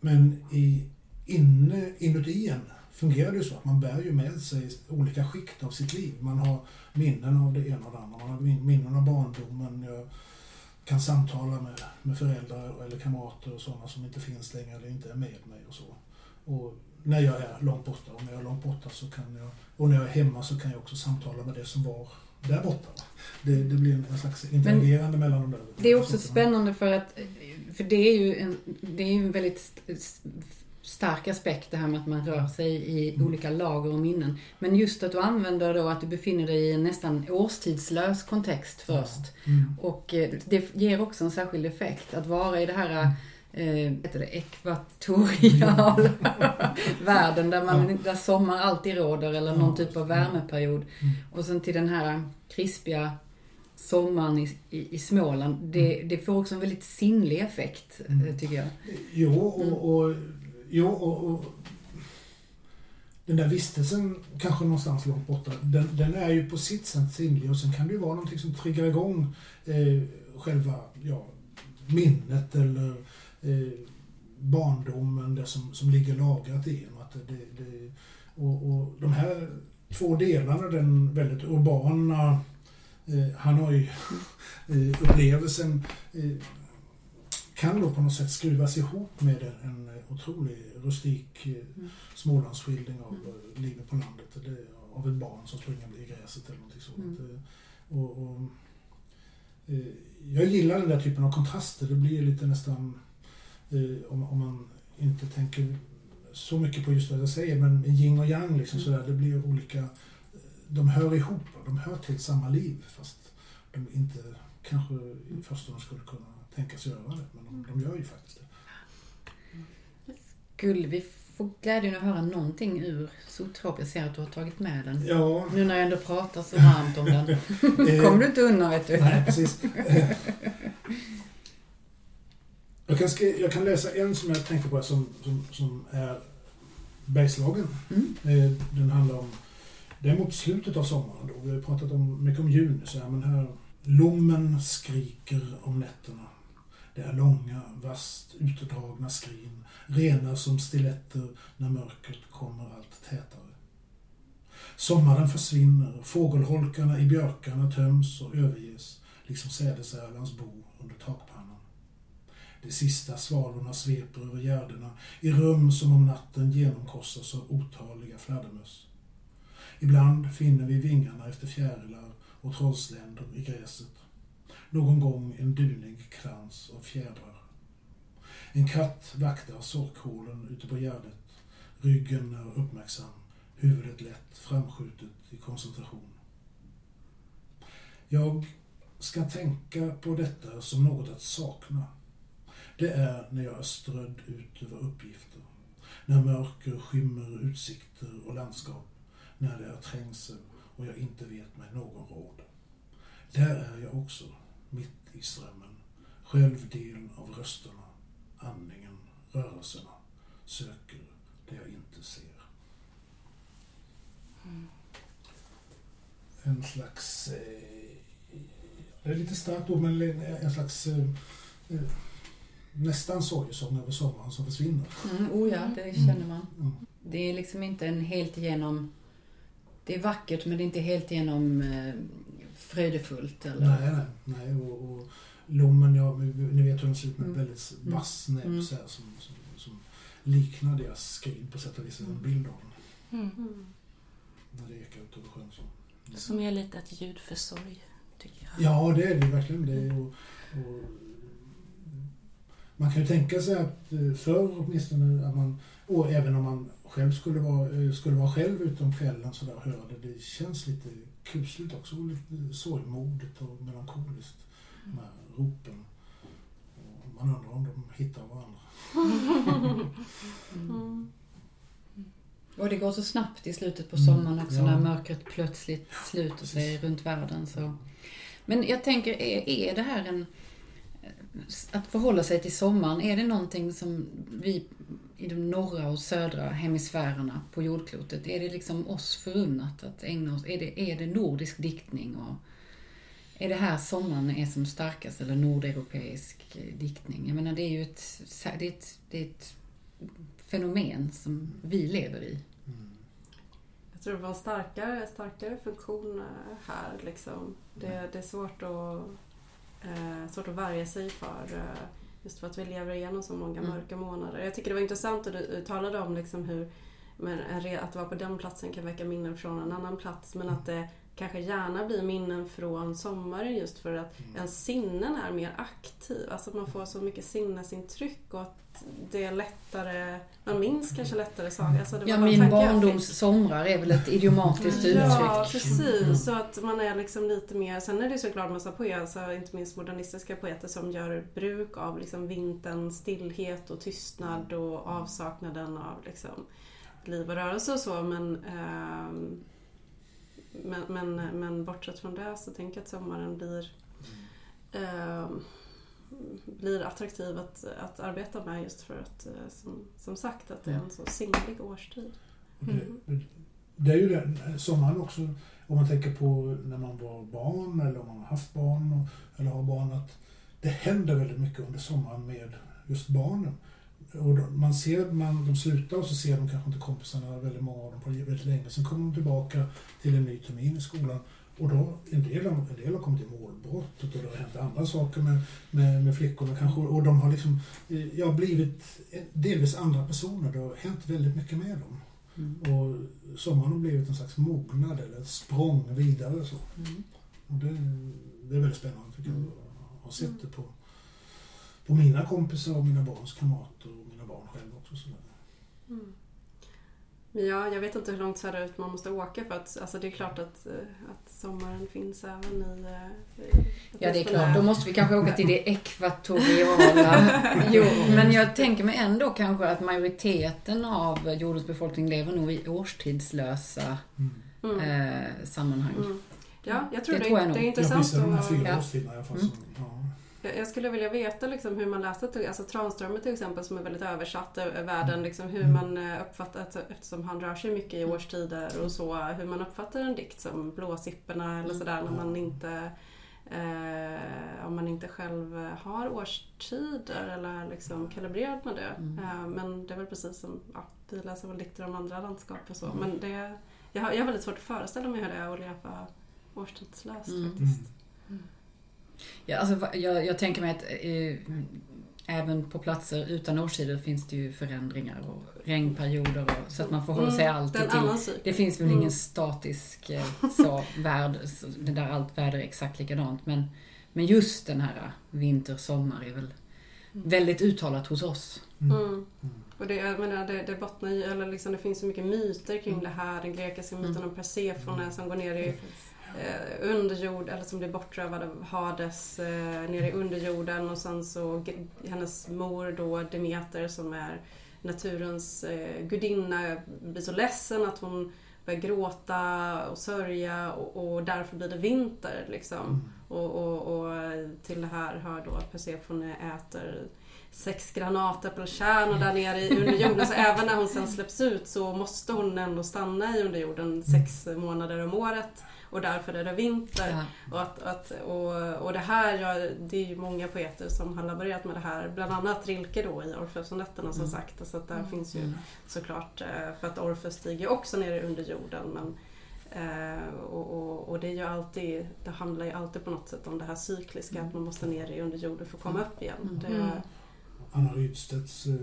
men i, inne, inuti en fungerar det ju så att man bär ju med sig olika skikt av sitt liv. Man har minnen av det ena och det andra. Man har min- minnen av barndomen. Jag kan samtala med, med föräldrar eller kamrater och sådana som inte finns längre eller inte är med mig och så. Och när jag är långt borta och när jag är långt borta så kan jag, och när jag är hemma så kan jag också samtala med det som var där borta. Det, det blir en, slags interagerande mellan de där. Det är också sakerna. spännande för att för det är ju en, det är ju en väldigt stark aspekt det här med att man rör sig i Mm. olika lager och minnen. Men just att du använder då att du befinner dig i en nästan årstidslös kontext först. Mm. Och eh, det ger också en särskild effekt att vara i det här eh, heter det, ekvatorial [laughs] världen där, man, där sommar alltid råder eller någon typ av värmeperiod. Mm. Och sen till den här krispiga sommaren i, i, i Småland. Det, det får också en väldigt sinnlig effekt, Mm. eh, tycker jag. Jo, Mm. och, och, jo och, och den där vistelsen, kanske någonstans långt borta, den, den är ju på sitt sätt sinnlig och sen kan det ju vara någonting som triggar igång eh, själva ja, minnet eller eh, barndomen, det som, som ligger lagrat i en. Att det, det, och, och de här två delarna, den väldigt urbana eh, Hanoi-upplevelsen eh, kan då på något sätt skruvas ihop med en, otrolig rustik eh, Mm. Smålandsskildring av eh, livet på landet. Det, av ett barn som springer i gräset eller någonting sådant. Mm. Eh, Och, och, eh, jag gillar den där typen av kontraster. Det blir lite nästan, eh, om, om man inte tänker så mycket på just vad jag säger, men yin och yang liksom Mm. sådär. Det blir olika, eh, de hör ihop, de hör till samma liv fast de inte kanske i förstone skulle kunna tänkas göra det. Men de, de gör ju faktiskt det. Skulle vi få glädjen att höra någonting ur Zotrop? Jag ser att du har tagit med den. Ja, Nu när jag ändå pratar så varmt om den. [laughs] eh, kommer du inte undan vet du. Nej, precis. Eh, Jag kan, skri- jag kan läsa en som jag tänker på som, som, som är Bergslagen. Mm. Eh, Den handlar om, det är mot slutet av sommaren då. Vi har pratat om, mycket om juni så här, men här Lommen skriker om nätterna. Det är långa, vasst utdragna skrin, rena som stiletter när mörkret kommer allt tätare. Sommaren försvinner, fågelholkarna i björkarna töms och överges, liksom sädesärlans bo under takpannan. De sista svalorna sveper över gärdena i rum som om natten genomkorsas av otaliga fladdermöss. Ibland finner vi vingarna efter fjärilar och trollsländor i gräset. Någon gång en dunig krans av fjädrar. En katt vaktar sorkhålen ute på gärdet. Ryggen är uppmärksam, huvudet lätt framskjutet i koncentration. Jag ska tänka på detta som något att sakna. Det är när jag är strödd ut över uppgifter. När mörker skymmer utsikter och landskap. När det är trängsel och jag inte vet mig någon råd. Där är jag också, mitt i strömmen. Själv del av rösterna, andningen, rörelserna. Söker det jag inte ser. En slags... Eh, det är lite starkt ord, men en slags... Eh, eh, nästan sorgesång över sommaren som försvinner. Mm, oh ja, det känner man. Mm. Det är liksom inte en helt igenom... Det är vackert men det är inte helt igenom eh, fröjdefullt. Eller? Nej, nej. nej och, och lommen, ja, ni vet hur den ser ut med Mm. väldigt vass näbb Mm. så här, som, som, som liknar deras skrin på sätt och vis. En Mm. bild av den. Mm. Mm. När det ekar ut över sjön. Så. Som är lite ett ljud för sorg, tycker jag. Ja, det är det verkligen. Det är, och, och, man kan ju tänka sig att eh, förr åtminstone, att man, och även om man själv skulle vara, eh, skulle vara själv ute om kvällen så där det, det känns lite kusligt också. och Lite sorgmodigt och melankoliskt. De här ropen. Och man undrar om de hittar varandra. Mm. Och det går så snabbt i slutet på Mm, sommaren också ja. när mörkret plötsligt sluter sig runt världen. Så. Men jag tänker, är, är det här en... Att förhålla sig till sommaren, är det någonting som vi i de norra och södra hemisfärerna på jordklotet, är det liksom oss förunnat att ägna oss? Är det, är det nordisk diktning? Och är det här sommaren är som starkast, eller nordeuropeisk eh, diktning? Jag menar, det är ju ett, det är ett, det är ett fenomen som vi lever i. Mm. Jag tror det var en starkare, starkare funktion eh, här. Liksom. Det, det är svårt att, eh, svårt att värja sig för. Eh, just för att vi lever igenom så många Mm. mörka månader. Jag tycker det var intressant att du, talade om liksom hur men en re- att vara på den platsen kan väcka minnen från en annan plats. Men att det kanske gärna blir minnen från sommaren just för att Mm. ens sinnen är mer aktiv. Alltså att man får så mycket sinnesintryck och att det är lättare, man minns kanske lättare saker. Alltså Ja, min barndoms somrar är väl ett idiomatiskt Ja, uttryck. precis. Mm. Så att man är liksom lite mer... Sen är det såklart massa poeter, alltså inte minst modernistiska poeter som gör bruk av liksom vinterns stillhet och tystnad och avsaknaden av liksom liv och rörelse och så. Men, ehm, men, men, men bortsett från det så tänker jag att sommaren blir ehm, blir attraktiv att, att arbeta med just för att, eh, som, som sagt, att det är en så sinnlig årstid. Och det, det är ju det, sommaren också, om man tänker på när man var barn eller om man har haft barn och, eller har barn, att det händer väldigt mycket under sommaren med just barnen. Och man ser, man, de slutar och så ser de kanske inte kompisarna, väldigt många av dem, på väldigt länge. Sen kommer de tillbaka till en ny termin i skolan. Och då, en del, en del har kommit till målbrottet och det har hänt andra saker med, med, med flickorna kanske. Och de har liksom, eh, ja, blivit delvis andra personer. Det har hänt väldigt mycket med dem. Mm. Och sommaren har blivit en slags mognad eller ett språng vidare. Så. Mm. Och det, det är väldigt spännande tycker jag. Jag har sett det på, på mina kompisar och mina barns kamrater och mina barn själva också. Så Mm. Men Ja, jag vet inte hur långt söderut man måste åka för att alltså det är klart att, eh, att sommaren finns även i... eh, i Ja, det är klart. Då måste vi kanske åka till det ekvatoriala. [laughs] Jo, men jag tänker mig ändå kanske att majoriteten av jordens befolkning lever nog i årstidslösa Mm. Mm. eh, sammanhang. Mm. Ja, jag tror Det det, tror jag det, är intressant vissa av de här att... fyra årstiderna i alla fall. Mm. Som, ja. Jag skulle vilja veta liksom hur man läste till, alltså Tranströmer till exempel som är väldigt översatt över världen. Liksom hur Mm. man eh, uppfattar, alltså, eftersom han rör sig mycket i årstider och så, hur man uppfattar en dikt som Blåsipporna eller Mm. sådär när man inte eh, om man inte själv har årstider eller liksom kalibrerat med det. Mm. Eh, men det är väl precis som, ja, vi läser väl dikter om andra landskap och så. Mm. Men det, jag, har, jag har väldigt svårt att föreställa mig hur det är att leva årstidslöst Mm. faktiskt. Ja, alltså, jag, jag tänker mig att eh, även på platser utan årstider finns det ju förändringar och regnperioder och, så att man förhåller sig Mm, alltid till. Det finns väl Mm. ingen statisk eh, så, [laughs] värld, så, det där allt väder är exakt likadant. Men, men just den här vinter, sommar är väl väldigt uttalat hos oss. Mm. Mm. Mm. Och det, jag menar, det, det bottnar ju, eller liksom, det finns så mycket myter kring Mm. det här. Den grekiska myten Mm. om Persefone som går ner i eh, underjord, eller som blir bortrövad av Hades eh, ner i underjorden och sen så hennes mor då Demeter som är naturens eh, gudinna blir så ledsen att hon börjar gråta och sörja och, och därför blir det vinter liksom. Mm. Och, och, och till det här hör då att Persefone äter sex granatäppelkärnor där nere i underjorden. Så även när hon sen släpps ut så måste hon ändå stanna i underjorden sex månader om året. Och därför är det vinter. Ja. Och, att, att, och, och det här, ja, det är ju många poeter som har laborerat med det här. Bland annat Rilke då i Orfeusonetterna som Mm. sagt. Så att där Mm. finns ju Mm. såklart, eh, för att Orfeus stiger också ner under jorden. Men, eh, och, och, och det är ju alltid, det handlar ju alltid på något sätt om det här cykliska, att man måste ner i underjorden för att komma upp igen. Mm. Det, Mm. Anna Rydstedts eh,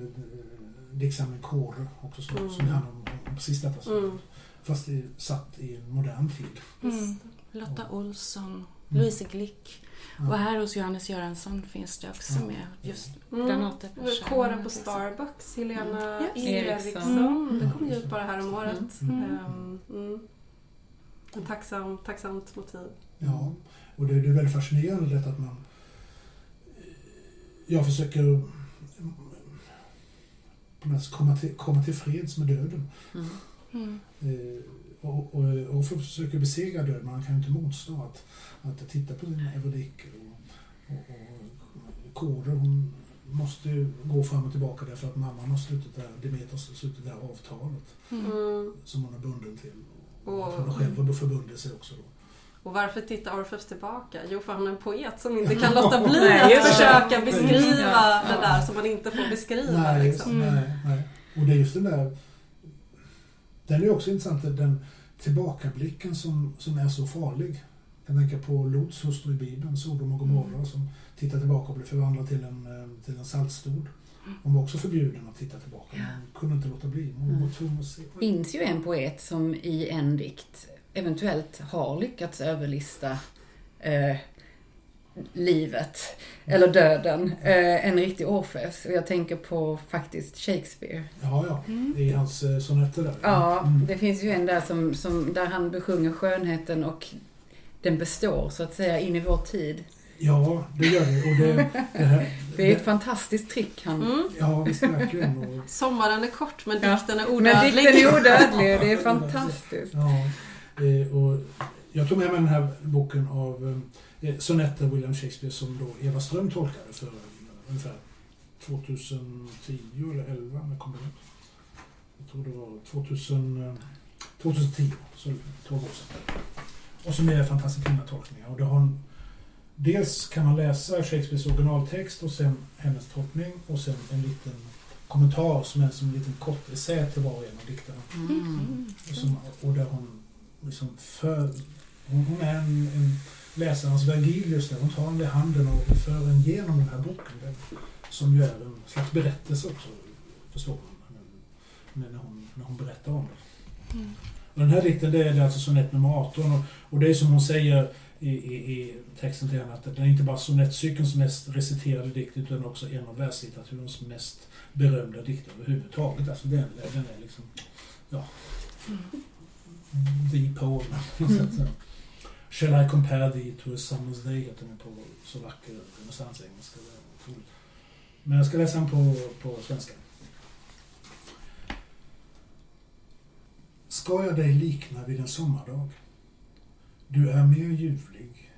diktsamling Kåre också som, Mm. som handlar om, om precis detta. som- Mm. Fast det är satt i en modern tid. Mm. Lotta Olsson, Mm. Louise Glick. Ja. Och här hos Johannes Göransson finns det också Ja. med just Mm. granatäppelkärnor. Kåren på Starbucks, Helena Mm. Just. Eriksson. Eriksson. Det kom ju ut bara här om året. Mm. Ehm, mm. En tacksam, tacksamt motiv. Ja, och det, det är väldigt fascinerande detta att man... Jag försöker mm, på något sätt komma till, komma till freds med döden. Mm. Mm. Eh, och, och, och försöker besegra döden. Man kan ju inte motstå att, att titta på sin Everdike och, och, och Kåre, hon måste gå fram och tillbaka därför att mamman har slutit det här, Demeter har slutit det här avtalet. Mm. som hon är bunden till. Och Och- hon själv har förbundit sig också då. Och varför tittar Orfeus tillbaka? Jo, för han är en poet som inte kan [laughs] låta bli Nej, att det. försöka beskriva Ja. det där som man inte får beskriva. Nej, liksom. Mm. nej, nej. Och det är just den där... Den är också intressant, den tillbakablicken som, som är så farlig. Jag tänker på Lots hustru i Bibeln, Sodom och Gomorra, Mm. som tittar tillbaka och blir förvandlad till en, eh, till en saltstod. Hon var också förbjuden att titta tillbaka, men hon kunde inte låta bli. Hon var Mm. tvungen att se. finns ju en poet som i en dikt eventuellt har lyckats överlista eh, livet eller döden. Eh, en riktig Orfeus. Och jag tänker på faktiskt Shakespeare. Ja, ja. Mm. Det är hans eh, sonetter där. Ja, Mm. det finns ju en där som, som, där han besjunger skönheten och den består så att säga in i vår tid. ja det gör det. Och det, det, här, [laughs] Det är ett fantastiskt trick han... Mm. Ja, visst verkligen. Och, Sommaren är kort men dikten är Men odödlig. dikten är odödlig, det är fantastiskt. Ja, och jag tog med mig den här boken av eh, sonetter William Shakespeare som då Eva Ström tolkade för ungefär 2010 eller 11 när kom den ut. Jag tror det var 2000, eh, 2010, så 12 år sedan. Och som är fantastiskt fina tolkningar. Och det har en, dels kan man läsa Shakespeares originaltext och sen hennes tolkning och sen en liten kommentar som är som en liten kort essä till var och en av dikterna. Mm. Och, som, och där hon liksom för... Hon, hon är en, en läsarens Vergilius där. Hon tar en i handen och för en genom den här boken. Den, som ju är en slags berättelse också, förstår man. När, hon, när hon berättar om det. Mm. Och den här dikten det är alltså sonett nummer 18 och, och det är som hon säger i, i, i texten till henne att det är inte bara sonettcykelns mest reciterade dikt utan också en av världslitteraturens mest berömda dikter överhuvudtaget. Alltså den, den är liksom, ja, Mm. The poem. Mm. Shall I compare thee to a summer's day? Heter den på så vacker renässansengelska. Men jag ska läsa den på, på svenska. Ska jag dig likna vid en sommardag? Du är mer ljuvlig,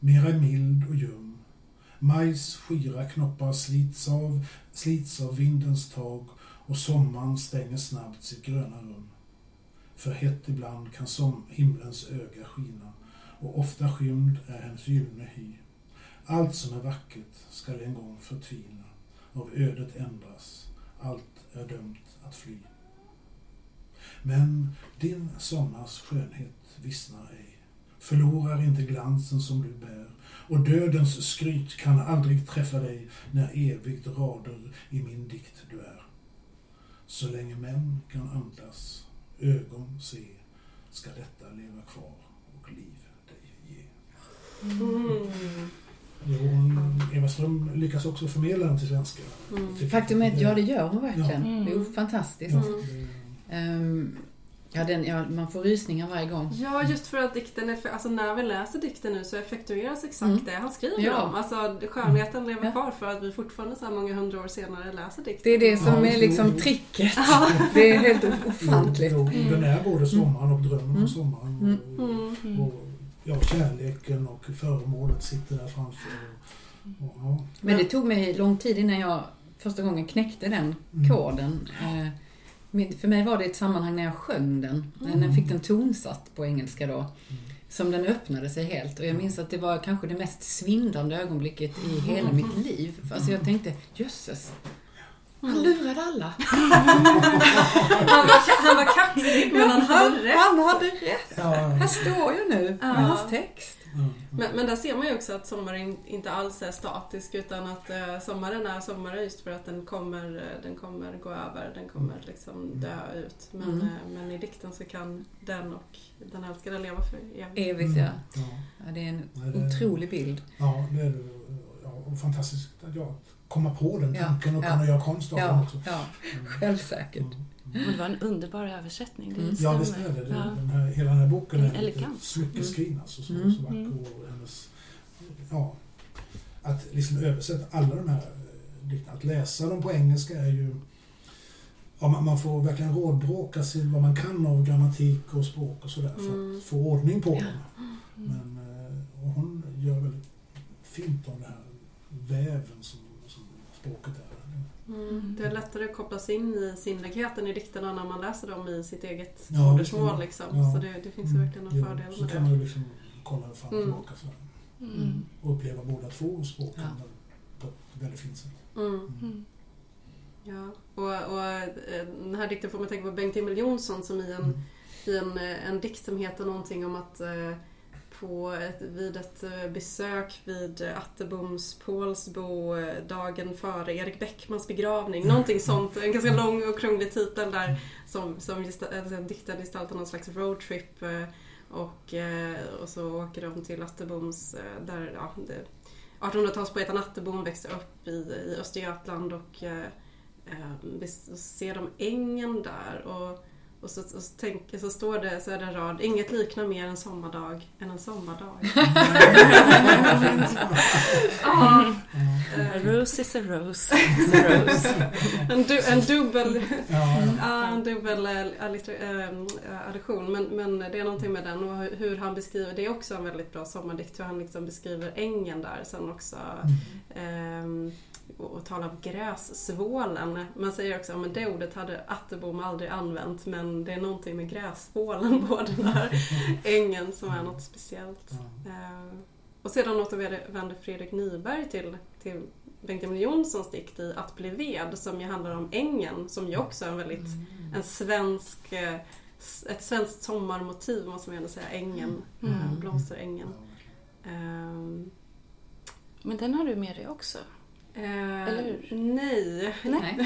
mera mild och ljum. Majs skira knoppar slits av, slits av vindens tag och sommaren stänger snabbt sitt gröna rum. För hett ibland kan som himlens öga skina och ofta skymd är hennes gyllene hy. Allt som är vackert skall en gång förtvina, av ödet ändras, allt är dömt att fly. Men din sommars skönhet vissnar ej, förlorar inte glansen som du bär och dödens skryt kan aldrig träffa dig när evigt rader i min dikt du är. Så länge män kan andas, ögon se, ska detta leva kvar och liv dig ge. Mm. Jo, hon, Eva Ström lyckas också förmedla den till svenska. Mm. Faktum är att ja, det gör hon verkligen. Ja. Mm. Det är ju fantastiskt. Ja, Mm. det- Ehm, ja, den, ja, man får rysningar varje gång. Ja, just för att dikten, är, alltså när vi läser dikten nu så effektueras exakt Mm. det han skriver Ja. om. Alltså skönheten lever Ja. kvar för att vi fortfarande så här många hundra år senare läser dikten. Det är det som Ja, är liksom tricket. Ja. Det är helt ofantligt. Jo, jo, Den är både sommaren och drömmen om Mm. sommaren. Mm. Och, Mm. Mm. och ja, kärleken och föremålet sitter där framför. Och, och, ja. Men det tog mig lång tid innan jag första gången knäckte den Mm. koden. Min- För mig var det ett sammanhang när jag sjöng den. När den fick den tonsatt på engelska då. Som den öppnade sig helt. Och jag minns att det var kanske det mest svindlande ögonblicket i hela mitt liv. Alltså jag tänkte, jösses. Han lurade alla. [laughs] Han var, han var kaxig men han hade rätt. Han hade rätt. Ja, Här står jag nu med Ja. hans text. ja. Men, men där ser man ju också att sommaren inte alls är statisk utan att eh, sommaren är sommaren just för att den kommer, eh, den kommer gå över, den kommer liksom dö ut. Men, Mm. eh, men i dikten så kan den och den älskade leva för evigt. Evigt ja. Ja, ja. Det är en det- otrolig bild. ja, det är det. Ja, och fantastiskt jag komma på den Ja, tanken och ja. kunna göra konst av den också. ja. Mm. självsäkert. Mm. Det var en underbar översättning, det Mm. Ja, visst är det. det Ja. den här, hela den här boken är lite Elegant. smyckeskriven. Alltså, så, Mm. så vacker. Mm. Och hennes, ja, att liksom översätta alla de här eh, dikterna, att läsa dem på engelska är ju Ja, man, man får verkligen rådbråka sig vad man kan av grammatik och språk och sådär för Mm. att få ordning på dem. Mm. Men eh, och hon gör väldigt fint av den här väven som, som språket är. Mm. Det är lättare att koppla sig in i sinnligheten i dikterna när man läser dem i sitt eget Ja, modersmål. Liksom. Ja. Så det, det finns ju verkligen en Ja, fördel Så med kan det. man ju liksom kolla fram och Mm. tillbaka sådär. Mm. och uppleva båda två språken Ja. på ett väldigt fint sätt. Mm. Mm. Ja. Och, och eh, den här dikten får man tänka på Bengt-Emil Jonsson som i en Mm. i en, eh, en dikt som heter någonting om att eh, på ett, vid ett eh, besök vid eh, Atteboms Pålsbo eh, dagen före Erik Bäckmans begravning. [laughs] Någonting sånt. En ganska lång och krånglig titel där som, som gesta- alltså, diktaren gestaltar någon slags roadtrip. Och, och så åker de till Atteboms, där ja, det, 1800-talspoeten Attebom växte upp i, i Östergötland och eh, ser de ängen där. Och, och så, och så, tänker, så står det, så är det en rad, inget liknar mer en sommardag än en sommardag. ja, Ja, A rose is a rose. Is a rose. en, du, en dubbel, ja, en dubbel eh, eh, addition. Men, men det är någonting med den och hur- han beskriver, det är också en väldigt bra sommardikt, hur han liksom beskriver ängen där. Sen också Ehm, och, och tala om grässvålen. Man säger också att det ordet hade Attebom aldrig använt men det är någonting med grässvålen på den här [laughs] ängen som är något speciellt. Ehm, och sedan återvänder Fredrik Nyberg till, till Bengt-Emil Jonssons dikt i Att bli ved som ju handlar om ängen som ju också är en väldigt en svensk eh, ett svenskt sommarmotiv måste man ändå säga, ängen, Mm. eh, blomsterängen. Ehm, Men den har du med dig också? Eh, Eller hur? Nej. Nej.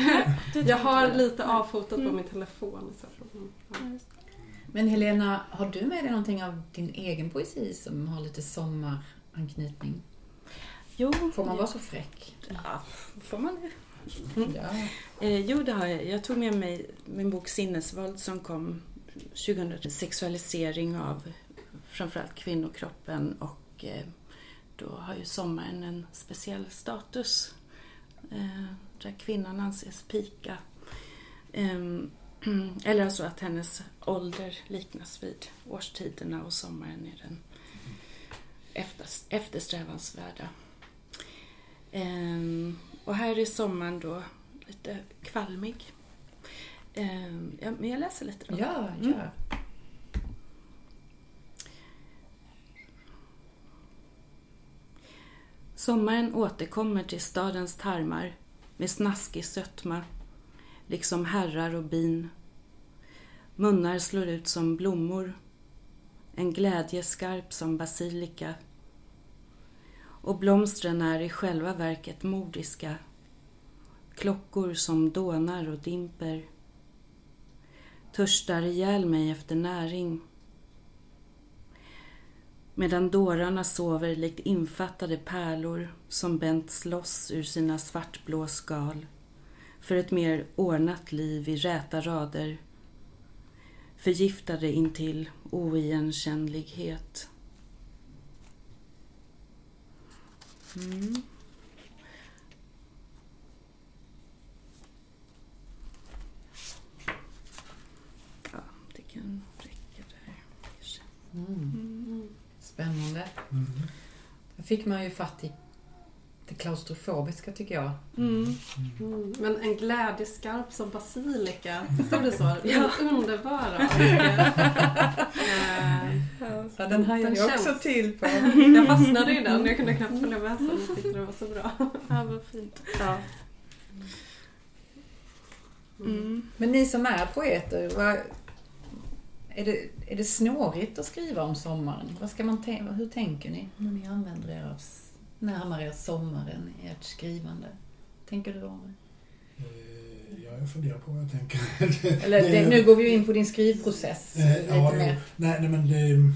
[laughs] Jag har lite avfotat på Mm. min telefon. Så mm, ja. Men Helena, har du med dig någonting av din egen poesi som har lite sommaranknytning? Jo, Får man vara så fräck? Ja, får man det? Ja. Eh, jo, det har jag. Jag tog med mig min bok Sinnesvåld som kom 2000. Sexualisering av framförallt kvinnokroppen och eh, då har ju sommaren en speciell status där kvinnan anses pika. Ehm, [clears throat] eller alltså att hennes ålder liknas vid årstiderna och sommaren är den efter, eftersträvansvärda. Ehm, och här är sommaren då lite kvalmig. Ehm, ja, men jag läser lite då. Ja, Mm. Sommaren återkommer till stadens tarmar med snaskig sötma, liksom herrar och bin. Munnar slår ut som blommor, en glädje skarp som basilika. Och blomstren är i själva verket mordiska, klockor som dånar och dimper. Törstar ihjäl mig efter näring medan dårarna sover likt infattade pärlor som bänts loss ur sina svartblå skal för ett mer ordnat liv i räta rader förgiftade intill oigenkännlighet. Mm. Ja, det kan räcka där kanske. Mm. Mm. Spännande. fick man ju fatt i det klaustrofobiska tycker jag. Mm. Mm. Men en glädjeskarp som basilika, stod [laughs] det så? Ja. Underbara. [laughs] Ja, den Den jag också känns. till på. jag [laughs] fastnade i den, jag kunde knappt följa med sen. Jag tyckte det var så bra. Ja, vad fint. Ja. Mm. Men ni som är poeter, vad, är, det, är det snårigt att skriva om sommaren? Vad ska man hur tänker ni när ni använder er av, s- närmar er sommaren i ert skrivande? Tänker du om det? Eh, Ja, jag funderar på vad jag tänker. [laughs] Eller Det- det, nu går vi ju in på din skrivprocess Eh, lite ja, mer. nej, nej, men det...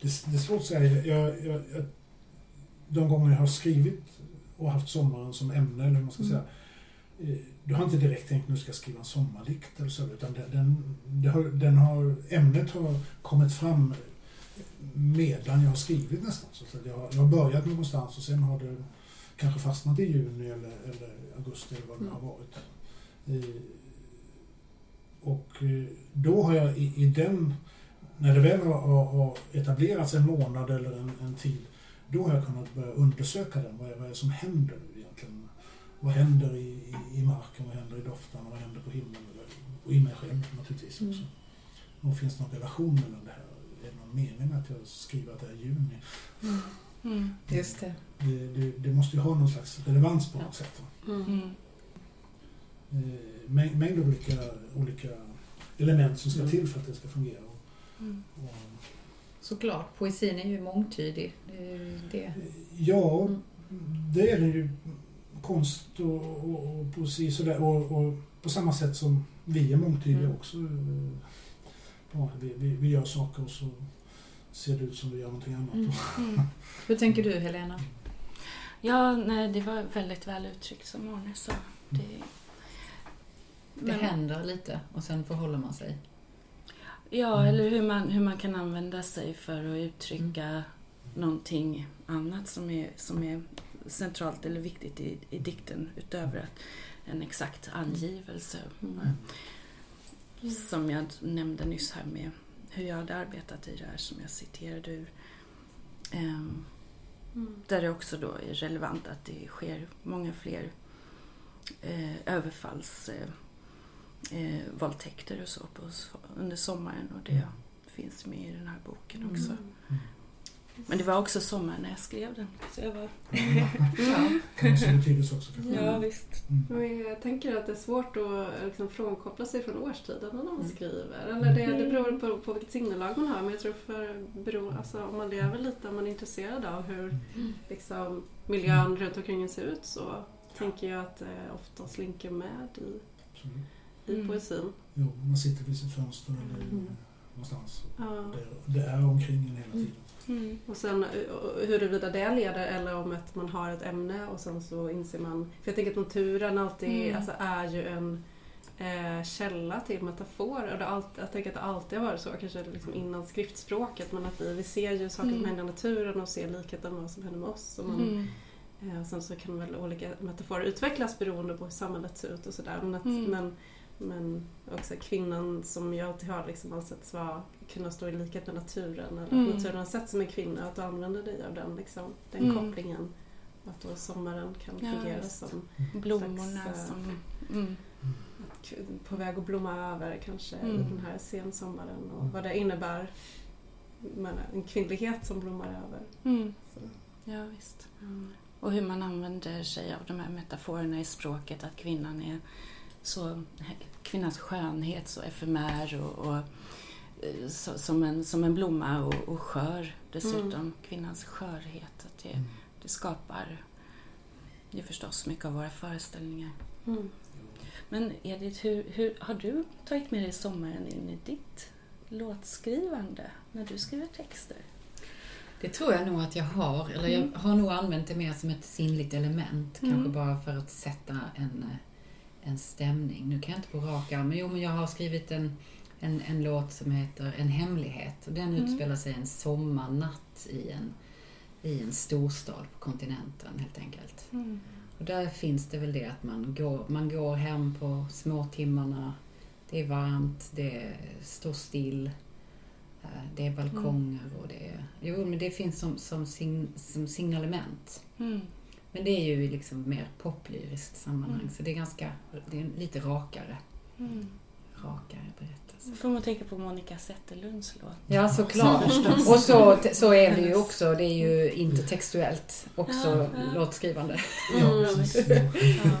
Det, det är svårt att säga. Jag, jag, jag, de gånger jag har skrivit och haft sommaren som ämne, eller hur man ska Mm. säga. Eh, du har inte direkt tänkt nu ska jag skriva en sommardikt eller så, utan den, den, har, den har, ämnet har kommit fram medan jag har skrivit nästan. Så att jag, har- jag har börjat någonstans och sen har det kanske fastnat i juni eller, eller augusti eller vad det Mm. har varit. Eh, och eh, då har jag i, i den, när det väl har, har, har etablerats en månad eller en, en tid, då har jag kunnat börja undersöka den. Vad är, vad är det som händer nu? Vad händer i, i, i marken, vad händer i dofterna, vad händer på himlen? Och i mig själv naturligtvis Mm. också. Och finns det någon relation mellan det här? Är det någon mening med att jag skriver att det är juni? Mm. Just det. Det, det, det måste ju ha någon slags relevans på något sätt. Mm. Mm. Eh, mäng- mängd olika, olika element som ska Mm. till för att det ska fungera. Och, Mm. och, Såklart, poesin är ju mångtydig. Det är ju det. ja, Mm. det är den ju. Konst och, och, och poesi sådär. Och, och på samma sätt som vi är mångtydiga Mm. också. eh, Ja, vi, vi, vi gör saker och så ser det ut som vi gör någonting annat. Mm. [laughs] Mm. Hur tänker du Helena? Ja, nej, det var väldigt väl uttryckt som Arne sa. Det, Det Men- händer lite och sen förhåller man sig. Ja, Mm. eller hur man, hur man kan använda sig för att uttrycka någonting annat som är, som är centralt eller viktigt i, i dikten utöver att en exakt angivelse. Mm. Som jag nämnde nyss här med hur jag hade arbetat i det här som jag citerade ur. Ehm, Mm. där det också då är relevant att det sker många fler eh, överfalls eh, eh, våldtäkter och så på, under sommaren och det Mm. finns med i den här boken också. Mm. Men det var också sommar när jag skrev den. Så jag var... Ja. Också kanske. Ja, visst. Mm. Men jag tänker att det är svårt att liksom frånkoppla sig från årstiderna när man Mm. skriver. Eller det, det beror på, på vilket sinnelag man har. Men jag tror för beror, alltså, om man lever lite, om man är intresserad av hur liksom, miljön runt omkring ser ut så tänker jag att det ofta slinker med i, Absolut. i Mm. poesin. Jo, man sitter vid sitt fönster eller Mm. någonstans. Ja. Det, det är omkring en hela tiden. Mm. Och sen eh, huruvida det leder eller om att man har ett ämne och sen så inser man... För jag tänker att naturen alltid Mm. alltså, är ju en eh, källa till metaforer. Och det alltid, jag tänker att det alltid har varit så, kanske liksom innan skriftspråket. Men att vi, vi ser ju saker som Mm. händer i naturen och ser likheten med vad som händer med oss. Och man, Mm. eh, sen så kan väl olika metaforer utvecklas beroende på hur samhället ser ut och sådär. Men, att, Mm. men, men också kvinnan som jag alltid har liksom ansetts vara, kunna stå i likhet med naturen. Eller Mm. att naturen har sett som en kvinna att du använder dig av den, liksom, den Mm. kopplingen. Att då sommaren kan Ja, fungera visst. som Blommorna slags, eh, som... Mm. på väg att blomma över kanske Mm. i den här sensommaren och Mm. vad det innebär med en kvinnlighet som blommar över. Mm. Ja, visst. Och hur man använder sig av de här metaforerna i språket. Att kvinnan är så... Kvinnans skönhet så efemär och, och som, en, som en blomma och, och skör dessutom. Kvinnans skörhet. Att det, Mm. det skapar ju förstås mycket av våra föreställningar. Mm. Men Edith, hur, hur, har du tagit med dig sommaren in i ditt låtskrivande när du skriver texter? Det tror jag nog att jag har. Eller jag Mm. har nog använt det mer som ett sinnligt element. Mm. Kanske bara för att sätta en, en stämning. Nu kan jag inte på rak arm, men jo men jag har skrivit en, en, en låt som heter En hemlighet. Och den Mm. utspelar sig en sommarnatt i en, i en storstad på kontinenten helt enkelt. Och där finns det väl det att man går, man går hem på småtimmarna. Det är varmt, det står still. Eh, Det är balkonger och det är... Jo, men det finns som, som, sign, som signalement. Mm. Men det är ju liksom mer poplyriskt sammanhang, Mm. så det är ganska... Det är lite rakare, Mm. rakare berättelse. Så får man tänka på Monica Zetterlunds låt. Ja, såklart. Och så, så är det ju också. Det är ju intertextuellt också Ja, ja. låtskrivande. Ja,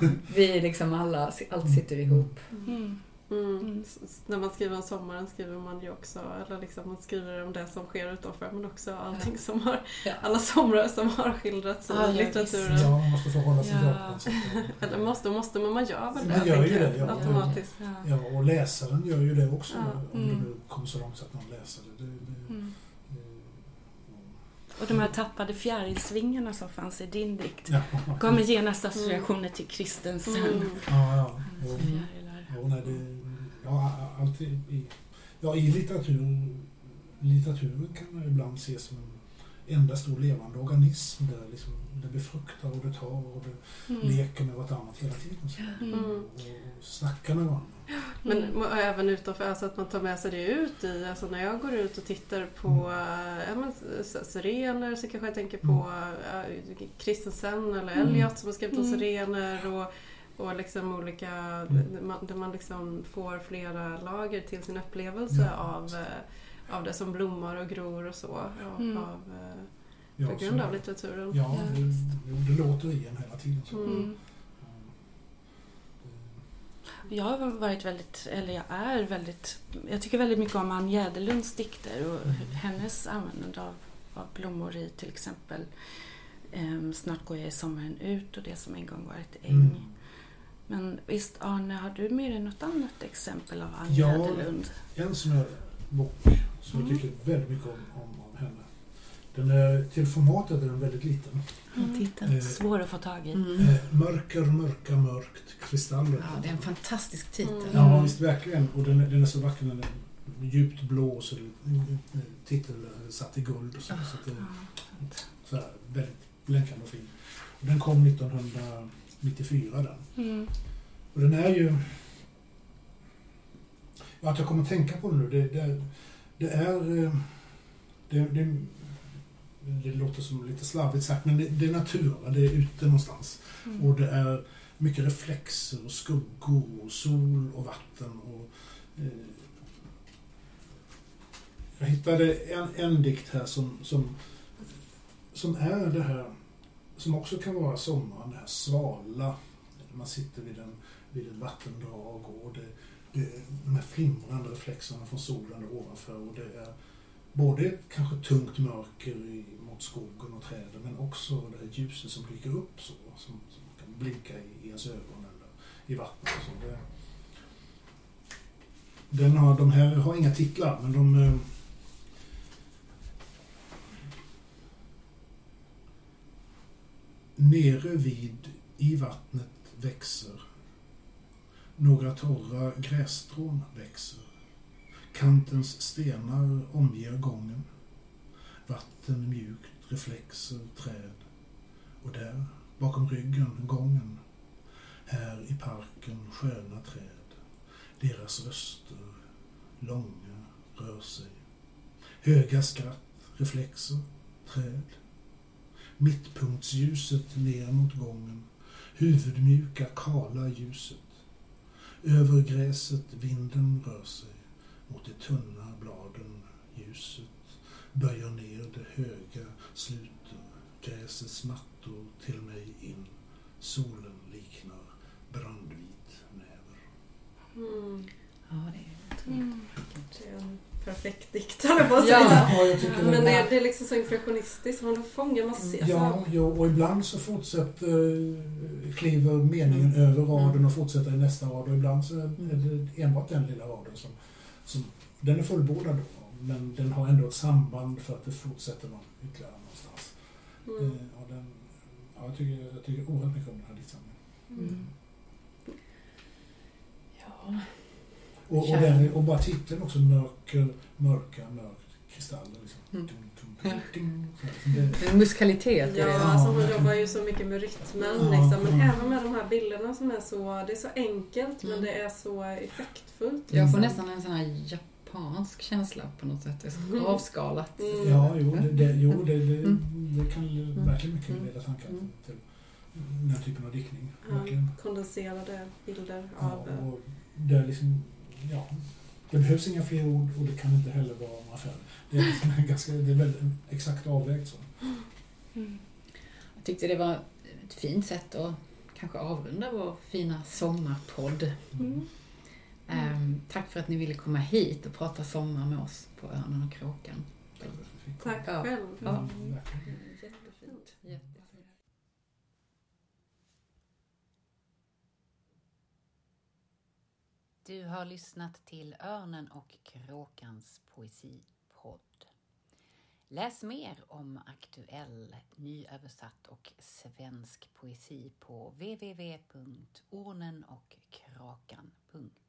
Mm. [laughs] Vi liksom alla, allt sitter ihop. Mm. Mm. Mm. När man skriver om sommaren skriver man ju också, eller liksom man skriver om det som sker utanför men också allting som har, Ja. alla somrar som har skildrats i ja, litteraturen. Ja, man måste förhålla sig till Ja. det något sätt. Eller måste och måste, men man gör väl det Man gör ju det, ja. automatiskt. Ja. Ja, och läsaren gör ju det också. Ja. Om Mm. det nu kommer så långt så att någon läser det. det, det Mm. eh, Och de här tappade fjärilsvingarna som fanns i din dikt ja. gav mig genast associationer till Kristensen. Mm. Ja, ja. Fjärilar. Jo, nej, det, ja, alltid i, ja, i litteratur, litteraturen kan man ibland ses som en enda stor levande organism där liksom, det befruktar och det tar och det Mm. leker med vartannat hela tiden. Så. Mm. Mm. Och, och snackar med varandra. Men Mm. och även utanför, alltså att man tar med sig det ut i, alltså när jag går ut och tittar på äh, men, s- s- sirener så kanske jag tänker på äh, Christensen eller Mm. Eliot som har skrivit om Mm. sirener och, och liksom olika, Mm. där man, där man liksom får flera lager till sin upplevelse Ja. av, äh, av det som blommar och gror och så. ja, Mm. Av, äh, Ja, på grund så- av litteraturen. Ja, Ja, det, det låter i en hela tiden. Så. Mm. Mm. Jag har varit väldigt, eller jag är väldigt, jag tycker väldigt mycket om Ann Jäderlunds dikter och hennes användande av, av blommor i till exempel ehm, Snart går jag i sommaren ut och det som en gång var ett äng. Mm. Men visst Arne, har du med dig något annat exempel av Ann Ja. Jäderlund? En sån här bok som jag Mm. tycker väldigt mycket om, om, om henne. Den är, till formatet är den väldigt liten. Mm. Titeln. Eh, Svår att få tag i. Mm. Eh, mörker, mörka, mörkt, kristaller. Ja, det är en fantastisk titel. Mm. Ja, visst verkligen. Och den, är- den är så vacker. Den är djupt blå så titel satt i guld. Och så, så att det, Ja. så här, väldigt blänkande och fin. Och den kom 1994 den. Mm. Och den är ju... Att jag kommer att tänka på det nu. Det, det, det är... eh, Det, det, det låter som lite slarvigt sagt, men det, det är natur. va? Det är ute någonstans. Mm. Och det är mycket reflexer och skuggor och sol och vatten. Och, eh, jag hittade en, en dikt här som, som, som är det här, som också kan vara sommaren, det här svala. Man sitter vid, en, vid ett vattendrag och det, det, de här flimrande reflexerna från solen ovanför. Och det är både kanske tungt mörker i, mot skogen och träden men också det här ljuset som dyker upp så, som, som kan blinka i, i ens ögon eller i vattnet. Och så. Det, den har, de här har inga titlar men de eh, Nere vid i vattnet växer några torra grässtrån växer. Kantens stenar omger gången. Vatten mjukt, reflexer, träd. Och där, bakom ryggen, gången. Här i parken sköna träd. Deras röster, långa, rör sig. Höga skratt, reflexer, träd. Mittpunktsljuset ner mot gången. Huvudmjuka, kala ljuset. Över gräset vinden rör sig. Mot de tunna bladen ljuset böjer ner det höga, sluter gräsets mattor till mig in. Solen liknar brandvit näver. Mm. Ja, det är otroligt Mm. Perfekt dikt, höll jag på att säga. Ja. jag tycker Men det det är liksom så impressionistiskt, man fångar man ser. Ja, ja, och ibland så fortsätter, eh, kliver meningen Mm. över raden och fortsätter i nästa rad och ibland så är det enbart den lilla raden som, som den är fullbordad då, men den har ändå ett samband för att det fortsätter någon ytterligare någonstans. Mm. Eh, och den, ja, jag, tycker, jag tycker oerhört mycket om den här diktsamlingen. Mm. Ja. Och, och, den, och bara titeln också, Mörker, mörka, mörkt, kristaller. Liksom. Mm. Dum, dum, Ja. här. Det- En muskalitet i Ja, alltså hon jobbar ju så mycket med rytmen Ja, liksom. Men ja. även med de här bilderna som är så, det är så enkelt men Mm. det är så effektfullt. Jag får liksom. nästan en sån här japansk känsla på något sätt. Det är så avskalat. Mm. Ja, jo, det, det, jo, det, det, Mm. det kan ju verkligen mycket Mm. leda tankar Mm. till den typen av diktning. Ja, kondenserade bilder Ja, av... eh, och det är liksom, ja, det behövs inga fler ord och det kan inte heller vara några färre. Det är, liksom ganska, det är väldigt exakt avvägt så. Mm. Jag tyckte det var ett fint sätt att kanske avrunda vår fina sommarpodd. Mm. Ehm, tack för att ni ville komma hit och prata sommar med oss på Örnen och Kråkan. Tack Ja. själv. Ja. Mm, verkligen. Jättefint. Jättefint. Du har lyssnat till Örnen och Kråkans poesipodd. Läs mer om aktuell, nyöversatt och svensk poesi på www.ornenochkrakan.se